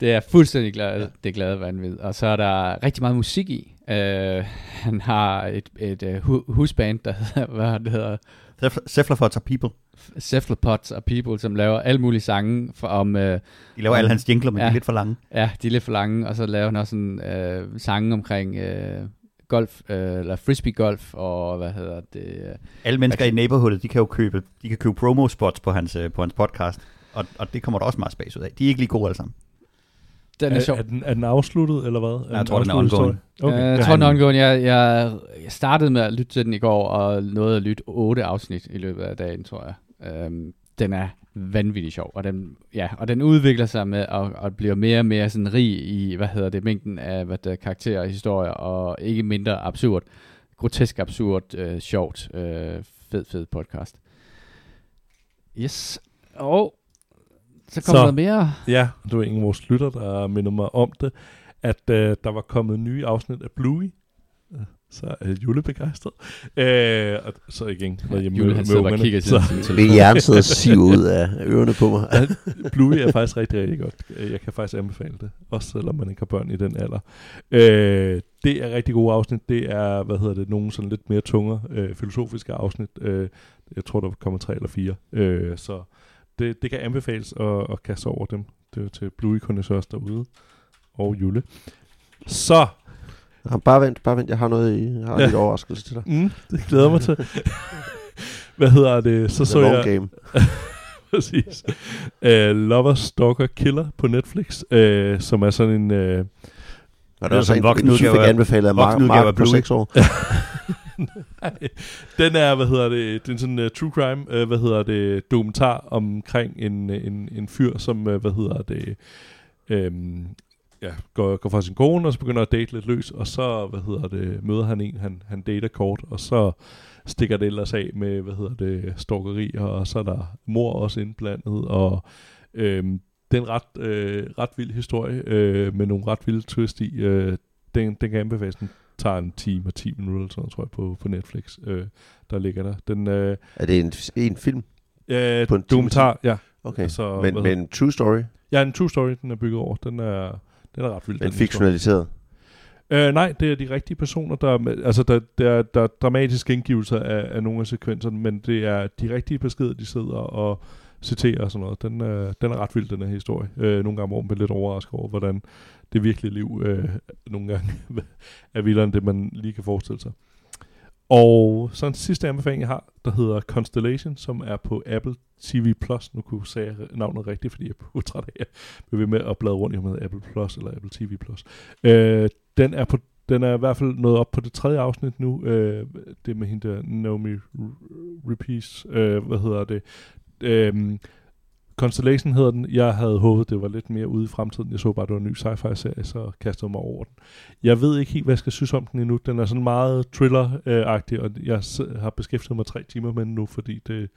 Speaker 1: Det er fuldstændig glad, det glade vanvid. Og så er der rigtig meget musik i. Uh, han har et, et uh, hu- husband, der hedder, hvad det hedder,
Speaker 3: Cephalopods are people.
Speaker 1: Cephalopods og People, som laver alle mulige sange for, om, uh,
Speaker 3: De laver alle hans jingler, men ja. de er lidt for lange.
Speaker 1: ja, de er lidt for lange, og så laver han også en uh, sange omkring uh, golf, uh, eller frisbee golf, og hvad hedder det, uh,
Speaker 3: Alle mennesker
Speaker 1: Okay.
Speaker 3: i neighborhoodet, de kan jo købe, de kan købe promo spots på hans, øh, på hans podcast, og, og det kommer der også meget spas ud af. De er ikke lige gode alle sammen.
Speaker 1: Den er,
Speaker 2: er,
Speaker 1: sjov.
Speaker 2: er, den, er den afsluttet, eller hvad? Er
Speaker 3: jeg tror, den er ongoing.
Speaker 1: Okay. Jeg tror, den er ongoing. Jeg, jeg, jeg startede med at lytte til den i går, og nåede at lytte otte afsnit i løbet af dagen, tror jeg. Øhm, den er vanvittig sjov, og den, ja, og den udvikler sig med at, at blive mere og mere sådan rig i, hvad hedder det, mængden af hvad der, karakterer og historier, og ikke mindre absurd. Grotesk absurd, øh, sjovt, øh, fed, fed podcast. Yes. Og så kommer
Speaker 2: Så.
Speaker 1: der mere.
Speaker 2: Ja, det var en af vores lytter, der minder mig om det, at øh, der var kommet nye afsnit af Bluey. Øh, Så er Jule begejstret. Øh, og så igen, når jeg
Speaker 1: Jule, han sidder bare og kigger til
Speaker 2: så,
Speaker 1: sin telefon.
Speaker 4: Hjerne sidder <laughs> siver ud af ørerne på mig.
Speaker 2: Bluey er faktisk rigtig, rigtig godt. Øh, Jeg kan faktisk anbefale det, også selvom man ikke har børn i den alder. Øh, det er rigtig gode afsnit. Det er, hvad hedder det, nogle sådan lidt mere tunge øh, filosofiske afsnit. Øh, jeg tror, der kommer tre eller fire. Øh, så det, det kan anbefales at, at kaste over dem. Det er til Bluey Connoisseurs derude. Og Jule. Så,
Speaker 4: Ja, bare vent, bare vent. Jeg har noget i, jeg har
Speaker 2: Ja.
Speaker 4: lidt overraskelse til dig.
Speaker 2: mm, det glæder mig til. <laughs> hvad hedder det? Så
Speaker 4: The
Speaker 2: så
Speaker 4: long
Speaker 2: jeg...
Speaker 4: game. <laughs>
Speaker 2: Præcis. Uh, Lover, Stalker, Killer på Netflix, uh, som er sådan en... Uh,
Speaker 4: Var
Speaker 3: Det
Speaker 4: det
Speaker 3: er
Speaker 4: også en,
Speaker 3: en voksen
Speaker 4: en fik
Speaker 3: udgave af-
Speaker 4: anbefalet af Mark, Mark på
Speaker 3: Bluey.
Speaker 4: 6 år? <laughs> <laughs>
Speaker 2: den er, hvad hedder det, det er sådan en uh, true crime, uh, hvad hedder det, dokumentar omkring en, uh, en, en fyr, som, uh, hvad hedder det, um, ja, går, går fra sin kone, og så begynder at date lidt løs, og så, hvad hedder det, møder han en, han, han dater kort, og så stikker det ellers af med, hvad hedder det, stalkeri, og så er der mor også indblandet, og øhm, det er en ret, øh, ret vild historie, øh, med nogle ret vilde twist i. Øh, den, den kan anbefales, den tager en time og 10 minutter, eller sådan noget, tror jeg, på, på Netflix, øh, der ligger der. Den, øh,
Speaker 4: Er det en, en film?
Speaker 2: øh,
Speaker 4: På en
Speaker 2: dokumentar, ja.
Speaker 4: Okay.
Speaker 2: Så,
Speaker 4: men, men true story?
Speaker 2: Ja, en true story, den er bygget over. Den er, den er ret vild.
Speaker 4: Men fiktionaliseret?
Speaker 2: Øh, nej, det er de rigtige personer, der, er altså der, der, er- der er dramatiske indgivelser af, af nogle af sekvenserne, men det er de rigtige beskeder, de sidder og citere og sådan noget. Den, øh, den er ret vild, den her historie. Øh, nogle gange, hvor man bliver lidt overrasket over, hvordan det virkelige liv øh, nogle gange <laughs> er vildere end det, man lige kan forestille sig. Og så en sidste anbefaling, jeg har, der hedder Constellation, som er på Apple TV+. Plus. Nu kunne jeg sige navnet rigtigt, fordi jeg er træt af at blive ved med at bladre rundt i med Apple Plus eller Apple TV+. Plus. Øh, den er på den er i hvert fald nået op på det tredje afsnit nu. Øh, det med hende der, Naomi Repeats. Øh, hvad hedder det? Øh, Constellation hedder den. Jeg havde håbet, det var lidt mere ude i fremtiden. Jeg så bare, det var en ny sci-fi-serie, så kastede jeg mig over den. Jeg ved ikke helt, hvad jeg skal synes om den endnu. Den er sådan meget thriller-agtig, og jeg har beskæftiget mig tre timer med den nu, fordi det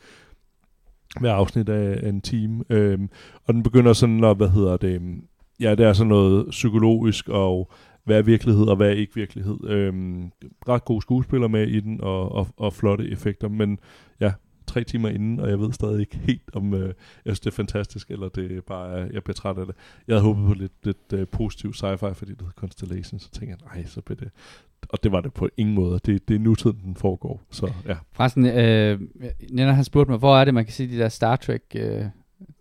Speaker 2: hver afsnit af en time. Øhm, og den begynder sådan at, hvad hedder det, øhm, ja, det er sådan noget psykologisk, og hvad er virkelighed, og hvad er ikke virkelighed. Øhm, ret gode skuespillere med i den, og, og, og flotte effekter, men ja, tre timer inden, og jeg ved stadig ikke helt, om øh, jeg synes, det er fantastisk, eller det er bare, jeg bliver træt af det. Jeg havde håbet på lidt, lidt øh, positiv sci-fi, fordi det hedder Constellation, så tænkte jeg, nej, så bliver det... Og det var det på ingen måde. Det, det er nutiden, den foregår. Så ja.
Speaker 1: Forresten, øh, Nina har spurgt mig, hvor er det, man kan se de der Star Trek, øh,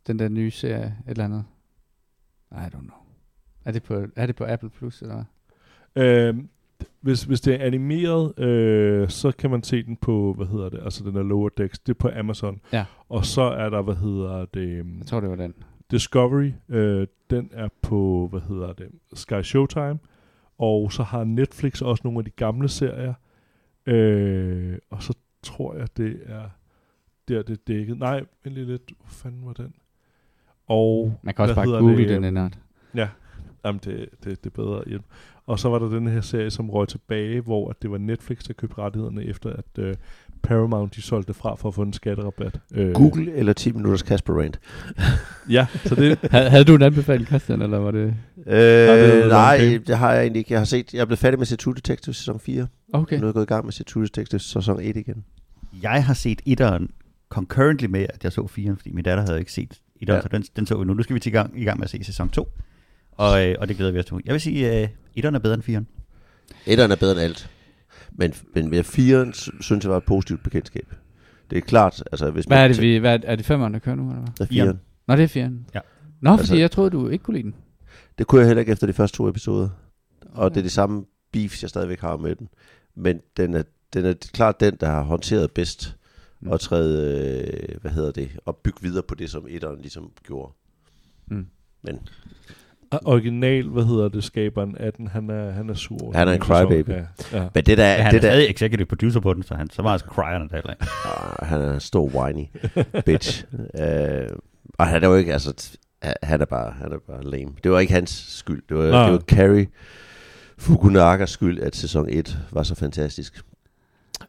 Speaker 1: den der nye serie, et eller andet? I don't know. Er det på, er det på Apple Plus, eller hvad?
Speaker 2: Øh, hvis, hvis det er animeret, øh, så kan man se den på, hvad hedder det, altså den er Lower Decks, det er på Amazon.
Speaker 1: Ja.
Speaker 2: Og så er der, hvad hedder det, øhm,
Speaker 1: Jeg tror, det var den.
Speaker 2: Discovery, øh, den er på, hvad hedder det, Sky Showtime. Og så har Netflix også nogle af de gamle serier. Øh, og så tror jeg, det er der, det er dækket. Nej, en lille lidt, hvor fanden var den? Og,
Speaker 1: Man kan også bare google
Speaker 2: det,
Speaker 1: den, Lennart.
Speaker 2: Ja, jamen det, det, det er bedre hjælp. Og så var der den her serie, som røg tilbage, hvor at det var Netflix, der købte rettighederne efter, at øh, Paramount de solgte fra for at få en skatterabat. Øh,
Speaker 4: Google eller 10 minutters Casper Rant? <laughs>
Speaker 2: Ja, så det,
Speaker 1: Havde, du en anbefaling, Christian, eller var det...
Speaker 4: Øh,
Speaker 2: det
Speaker 4: nej,
Speaker 2: okay?
Speaker 4: det har jeg egentlig ikke. Jeg har set, jeg er blevet færdig med True Detective sæson 4.
Speaker 1: Okay.
Speaker 4: Nu er jeg gået i gang med True Detective sæson 1 igen.
Speaker 3: Jeg har set etteren concurrently med, at jeg så firen, fordi min datter havde ikke set etteren,
Speaker 4: ja.
Speaker 3: så den, den så vi nu. Nu skal vi til gang, i gang med at se sæson 2. Og, øh, og det glæder vi os til. Jeg vil sige, at øh, etteren er bedre end firen.
Speaker 4: Etteren er bedre end alt. Men, men ved 4'eren sy- synes jeg var et positivt bekendtskab. Det er klart, altså hvis
Speaker 1: Hvad
Speaker 4: man
Speaker 1: er det, vi, hvad er, er det femmeren, der kører nu, eller hvad?
Speaker 4: Det er 4'eren.
Speaker 1: Nå, det er fjeren.
Speaker 3: Ja.
Speaker 1: Nå, fordi
Speaker 4: Altså-
Speaker 1: jeg troede, du ikke kunne lide den.
Speaker 4: Det kunne jeg heller ikke efter de første to episoder. Og det er de samme beefs, jeg stadigvæk har med den. Men den er, den er klart den, der har håndteret bedst
Speaker 1: Mm.
Speaker 4: og træde, øh, hvad hedder det, og bygge videre på det, som etteren ligesom gjorde.
Speaker 1: Mm.
Speaker 4: Men
Speaker 2: original, hvad hedder det, skaberen af den, han er, han er sur.
Speaker 4: Han er en crybaby.
Speaker 2: Ja, ja.
Speaker 4: Men det der,
Speaker 3: Ja, han
Speaker 4: det
Speaker 3: er
Speaker 4: der
Speaker 3: stadig executive producer på den, så, han, så var han cryerne der heller ikke.
Speaker 4: Ah, han er en stor whiny bitch. uh, <laughs> og han er jo ikke, altså, han er bare, han er bare lame. Det var ikke hans skyld. Det var,
Speaker 2: Nej.
Speaker 4: det var Carrie Fukunagas skyld, at sæson 1 var så fantastisk.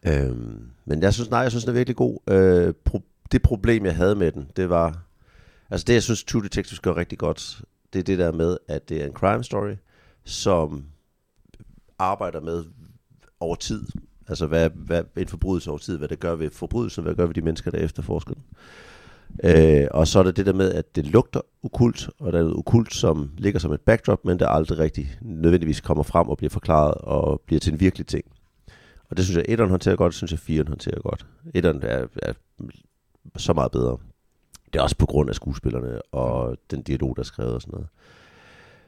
Speaker 4: Øhm, men jeg synes, nej, jeg synes, den er virkelig god. Øh, pro- det problem, jeg havde med den, det var, altså det, jeg synes, True Detectives gør rigtig godt, det er det der med, at det er en crime story, som arbejder med over tid. Altså, hvad, hvad en forbrydelse over tid, hvad det gør ved forbrydelsen, hvad det gør ved de mennesker, der efterforsker den. Øh, og så er det det der med, at det lugter okult, og der er noget okult, som ligger som et backdrop, men der aldrig rigtig nødvendigvis kommer frem og bliver forklaret og bliver til en virkelig ting. Og det synes jeg, etteren håndterer godt, det synes jeg, firen håndterer godt. Etteren er, er så meget bedre. Det er også på grund af skuespillerne og den dialog, der er skrevet og sådan noget.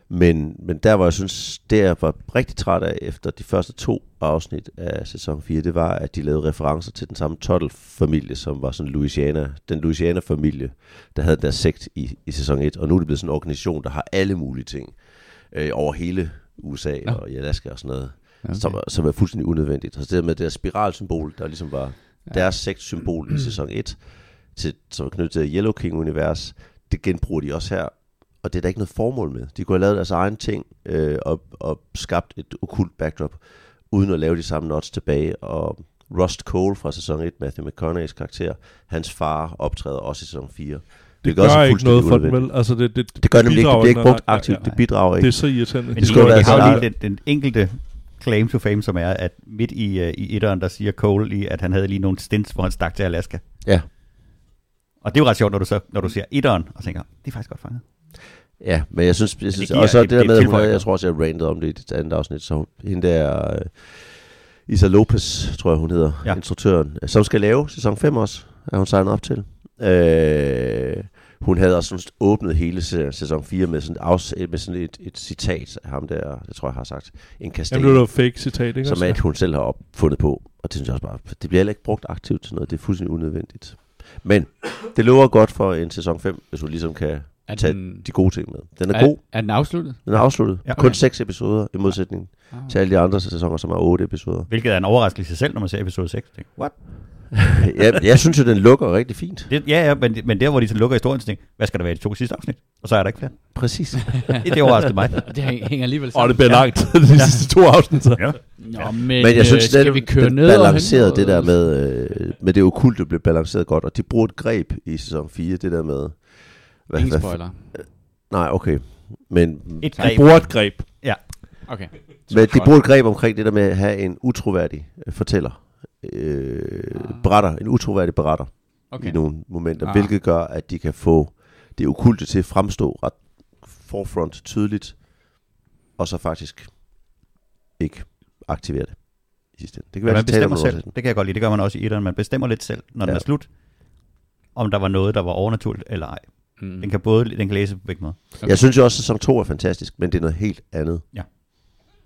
Speaker 4: Men, men der, hvor jeg synes, det jeg var rigtig træt af efter de første to afsnit af sæson 4, det var, at de lavede referencer til den samme Tuttle-familie, som var sådan Louisiana, den Louisiana-familie, der havde deres sekt i, i sæson 1. Og nu er det blevet sådan en organisation, der har alle mulige ting øh, over hele USA
Speaker 1: Nå.
Speaker 4: og i Alaska og sådan noget,
Speaker 1: Okay.
Speaker 4: som, som er fuldstændig unødvendigt. Så det der med det der spiralsymbol, der ligesom var
Speaker 1: Ja.
Speaker 4: deres sektsymbol i sæson 1, til, som er knyttet til Yellow King-univers, det genbruger de også her. Og det er der ikke noget formål med. De kunne have lavet deres egen ting øh, og, og skabt et okult backdrop, uden at lave de samme nots tilbage. Og Rust Cole fra sæson 1, Matthew McConaughey's karakter, hans far optræder også i sæson 4.
Speaker 2: Det
Speaker 4: gør også
Speaker 2: gør ikke noget for den,
Speaker 4: unødvendigt.
Speaker 2: vel? Altså, det, det,
Speaker 4: Det gør nemlig ikke, det bliver ikke brugt aktivt,
Speaker 2: nej,
Speaker 4: det bidrager
Speaker 2: Det
Speaker 4: ikke.
Speaker 2: er så irriterende.
Speaker 3: Men
Speaker 4: Det
Speaker 3: de,
Speaker 4: skulle
Speaker 3: de
Speaker 4: være
Speaker 3: har jo lige den, den enkelte claim to fame, som er, at midt i, uh, i etteren, der siger Cole lige, at han havde lige nogle stints, hvor han stak til Alaska.
Speaker 4: Ja.
Speaker 3: Og det er jo ret sjovt, når du, så, når du ser etteren, og tænker, det er faktisk godt fanget.
Speaker 4: Ja, men jeg synes, jeg synes
Speaker 3: giver-
Speaker 4: og så
Speaker 3: det-
Speaker 4: det, det der
Speaker 3: det
Speaker 4: med, at hun, jeg tror også, jeg randede om det i det andet afsnit, så hun, hende der, uh, Isa Lopez, tror jeg hun hedder,
Speaker 3: Ja.
Speaker 4: ja. instruktøren, som skal lave sæson 5 også, er hun signet op til. Uh, hun havde også sådan åbnet hele sæson 4 med sådan, afs- med sådan et, et citat af ham der, det tror jeg har sagt, en kasten,
Speaker 2: Jamen, det var fake citat, ikke?
Speaker 4: som
Speaker 2: også?
Speaker 4: at hun selv har opfundet på. Og det synes jeg også bare, det bliver heller ikke brugt aktivt til noget, det er fuldstændig unødvendigt. Men det lover godt for en sæson 5, hvis hun ligesom kan
Speaker 1: Er
Speaker 4: tage
Speaker 1: den,
Speaker 4: de gode ting med. Den er,
Speaker 1: er,
Speaker 4: god.
Speaker 1: er den afsluttet?
Speaker 4: Den er afsluttet.
Speaker 3: Ja.
Speaker 4: Kun seks episoder i modsætning
Speaker 1: Ah.
Speaker 4: til alle de andre sæsoner, som er otte episoder.
Speaker 3: Hvilket er en overraskelse i sig selv, når man ser episode 6. Tænker, What? <laughs>
Speaker 4: jeg, jeg synes jo, den lukker rigtig fint.
Speaker 3: Det, ja, ja, men, men der, hvor de så lukker historien, så tænker hvad skal der være i de to sidste afsnit? Og så er der ikke flere.
Speaker 4: Præcis.
Speaker 3: Det, <laughs> det overraskede mig.
Speaker 1: Og <laughs> det hænger alligevel
Speaker 2: Åh,
Speaker 1: sammen.
Speaker 2: det bliver langt, de sidste to afsnit. Så.
Speaker 3: Ja.
Speaker 1: Nå, men,
Speaker 4: Men jeg synes,
Speaker 1: øh, skal
Speaker 4: den,
Speaker 1: vi køre
Speaker 4: den
Speaker 1: ned
Speaker 4: balancerede det der med, øh, med det okulte blev balanceret godt. Og de bruger et greb i sæson 4, det der med... Hvad,
Speaker 1: Ingen
Speaker 4: hvad,
Speaker 1: spoiler.
Speaker 4: nej, okay. Men,
Speaker 3: Et greb.
Speaker 2: bruger et greb.
Speaker 1: Okay.
Speaker 4: men de bruger et greb omkring det der med at have en utroværdig øh, fortæller. Øh,
Speaker 1: Ah.
Speaker 4: beretter, en utroværdig beretter. okay. i nogle momenter,
Speaker 1: Ah.
Speaker 4: hvilket gør, at de kan få det okulte til at fremstå ret forefront tydeligt, og så faktisk ikke aktivere det i sidste ende. Det kan
Speaker 3: Ja,
Speaker 4: være,
Speaker 3: man
Speaker 4: taler om
Speaker 3: bestemmer selv. Det kan jeg godt lide. Det gør man også i etteren. Man bestemmer lidt selv, når den
Speaker 4: Ja.
Speaker 3: er slut, om der var noget, der var overnaturligt eller ej.
Speaker 1: Mm.
Speaker 3: Den kan både den kan læse på begge måder.
Speaker 1: Okay.
Speaker 4: Jeg synes jo også, at sæson 2 er fantastisk, men det er noget helt andet.
Speaker 3: Ja.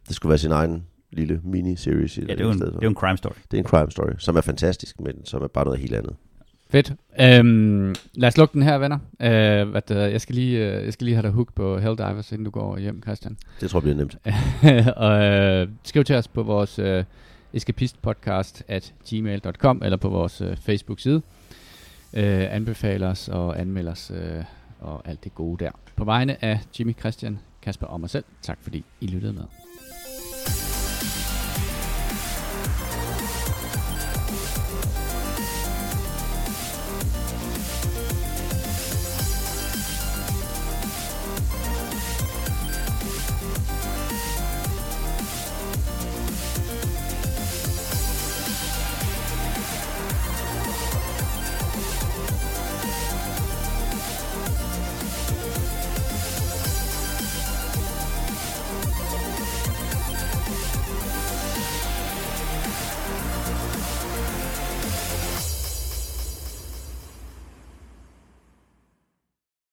Speaker 4: Det skulle være sin egen lille mini-series. i
Speaker 3: Ja, det er jo en, det er jo en crime story.
Speaker 4: det er en crime story, som er fantastisk, men som er bare noget helt andet.
Speaker 1: Fedt. Øhm, lad os lukke den her, venner. Øh, hvad det, jeg, skal lige, øh, jeg skal lige have dig hook på Helldivers, inden du går hjem, Christian.
Speaker 4: Det tror jeg bliver nemt. <laughs>
Speaker 1: og øh, skriv til os på vores øh, escapistpodcast at gmail.com eller på vores øh, Facebook-side. Øh, anbefal os og anmeld os øh, og alt det gode der. På vegne af Jimmy Christian, Kasper og mig selv, tak fordi I lyttede med.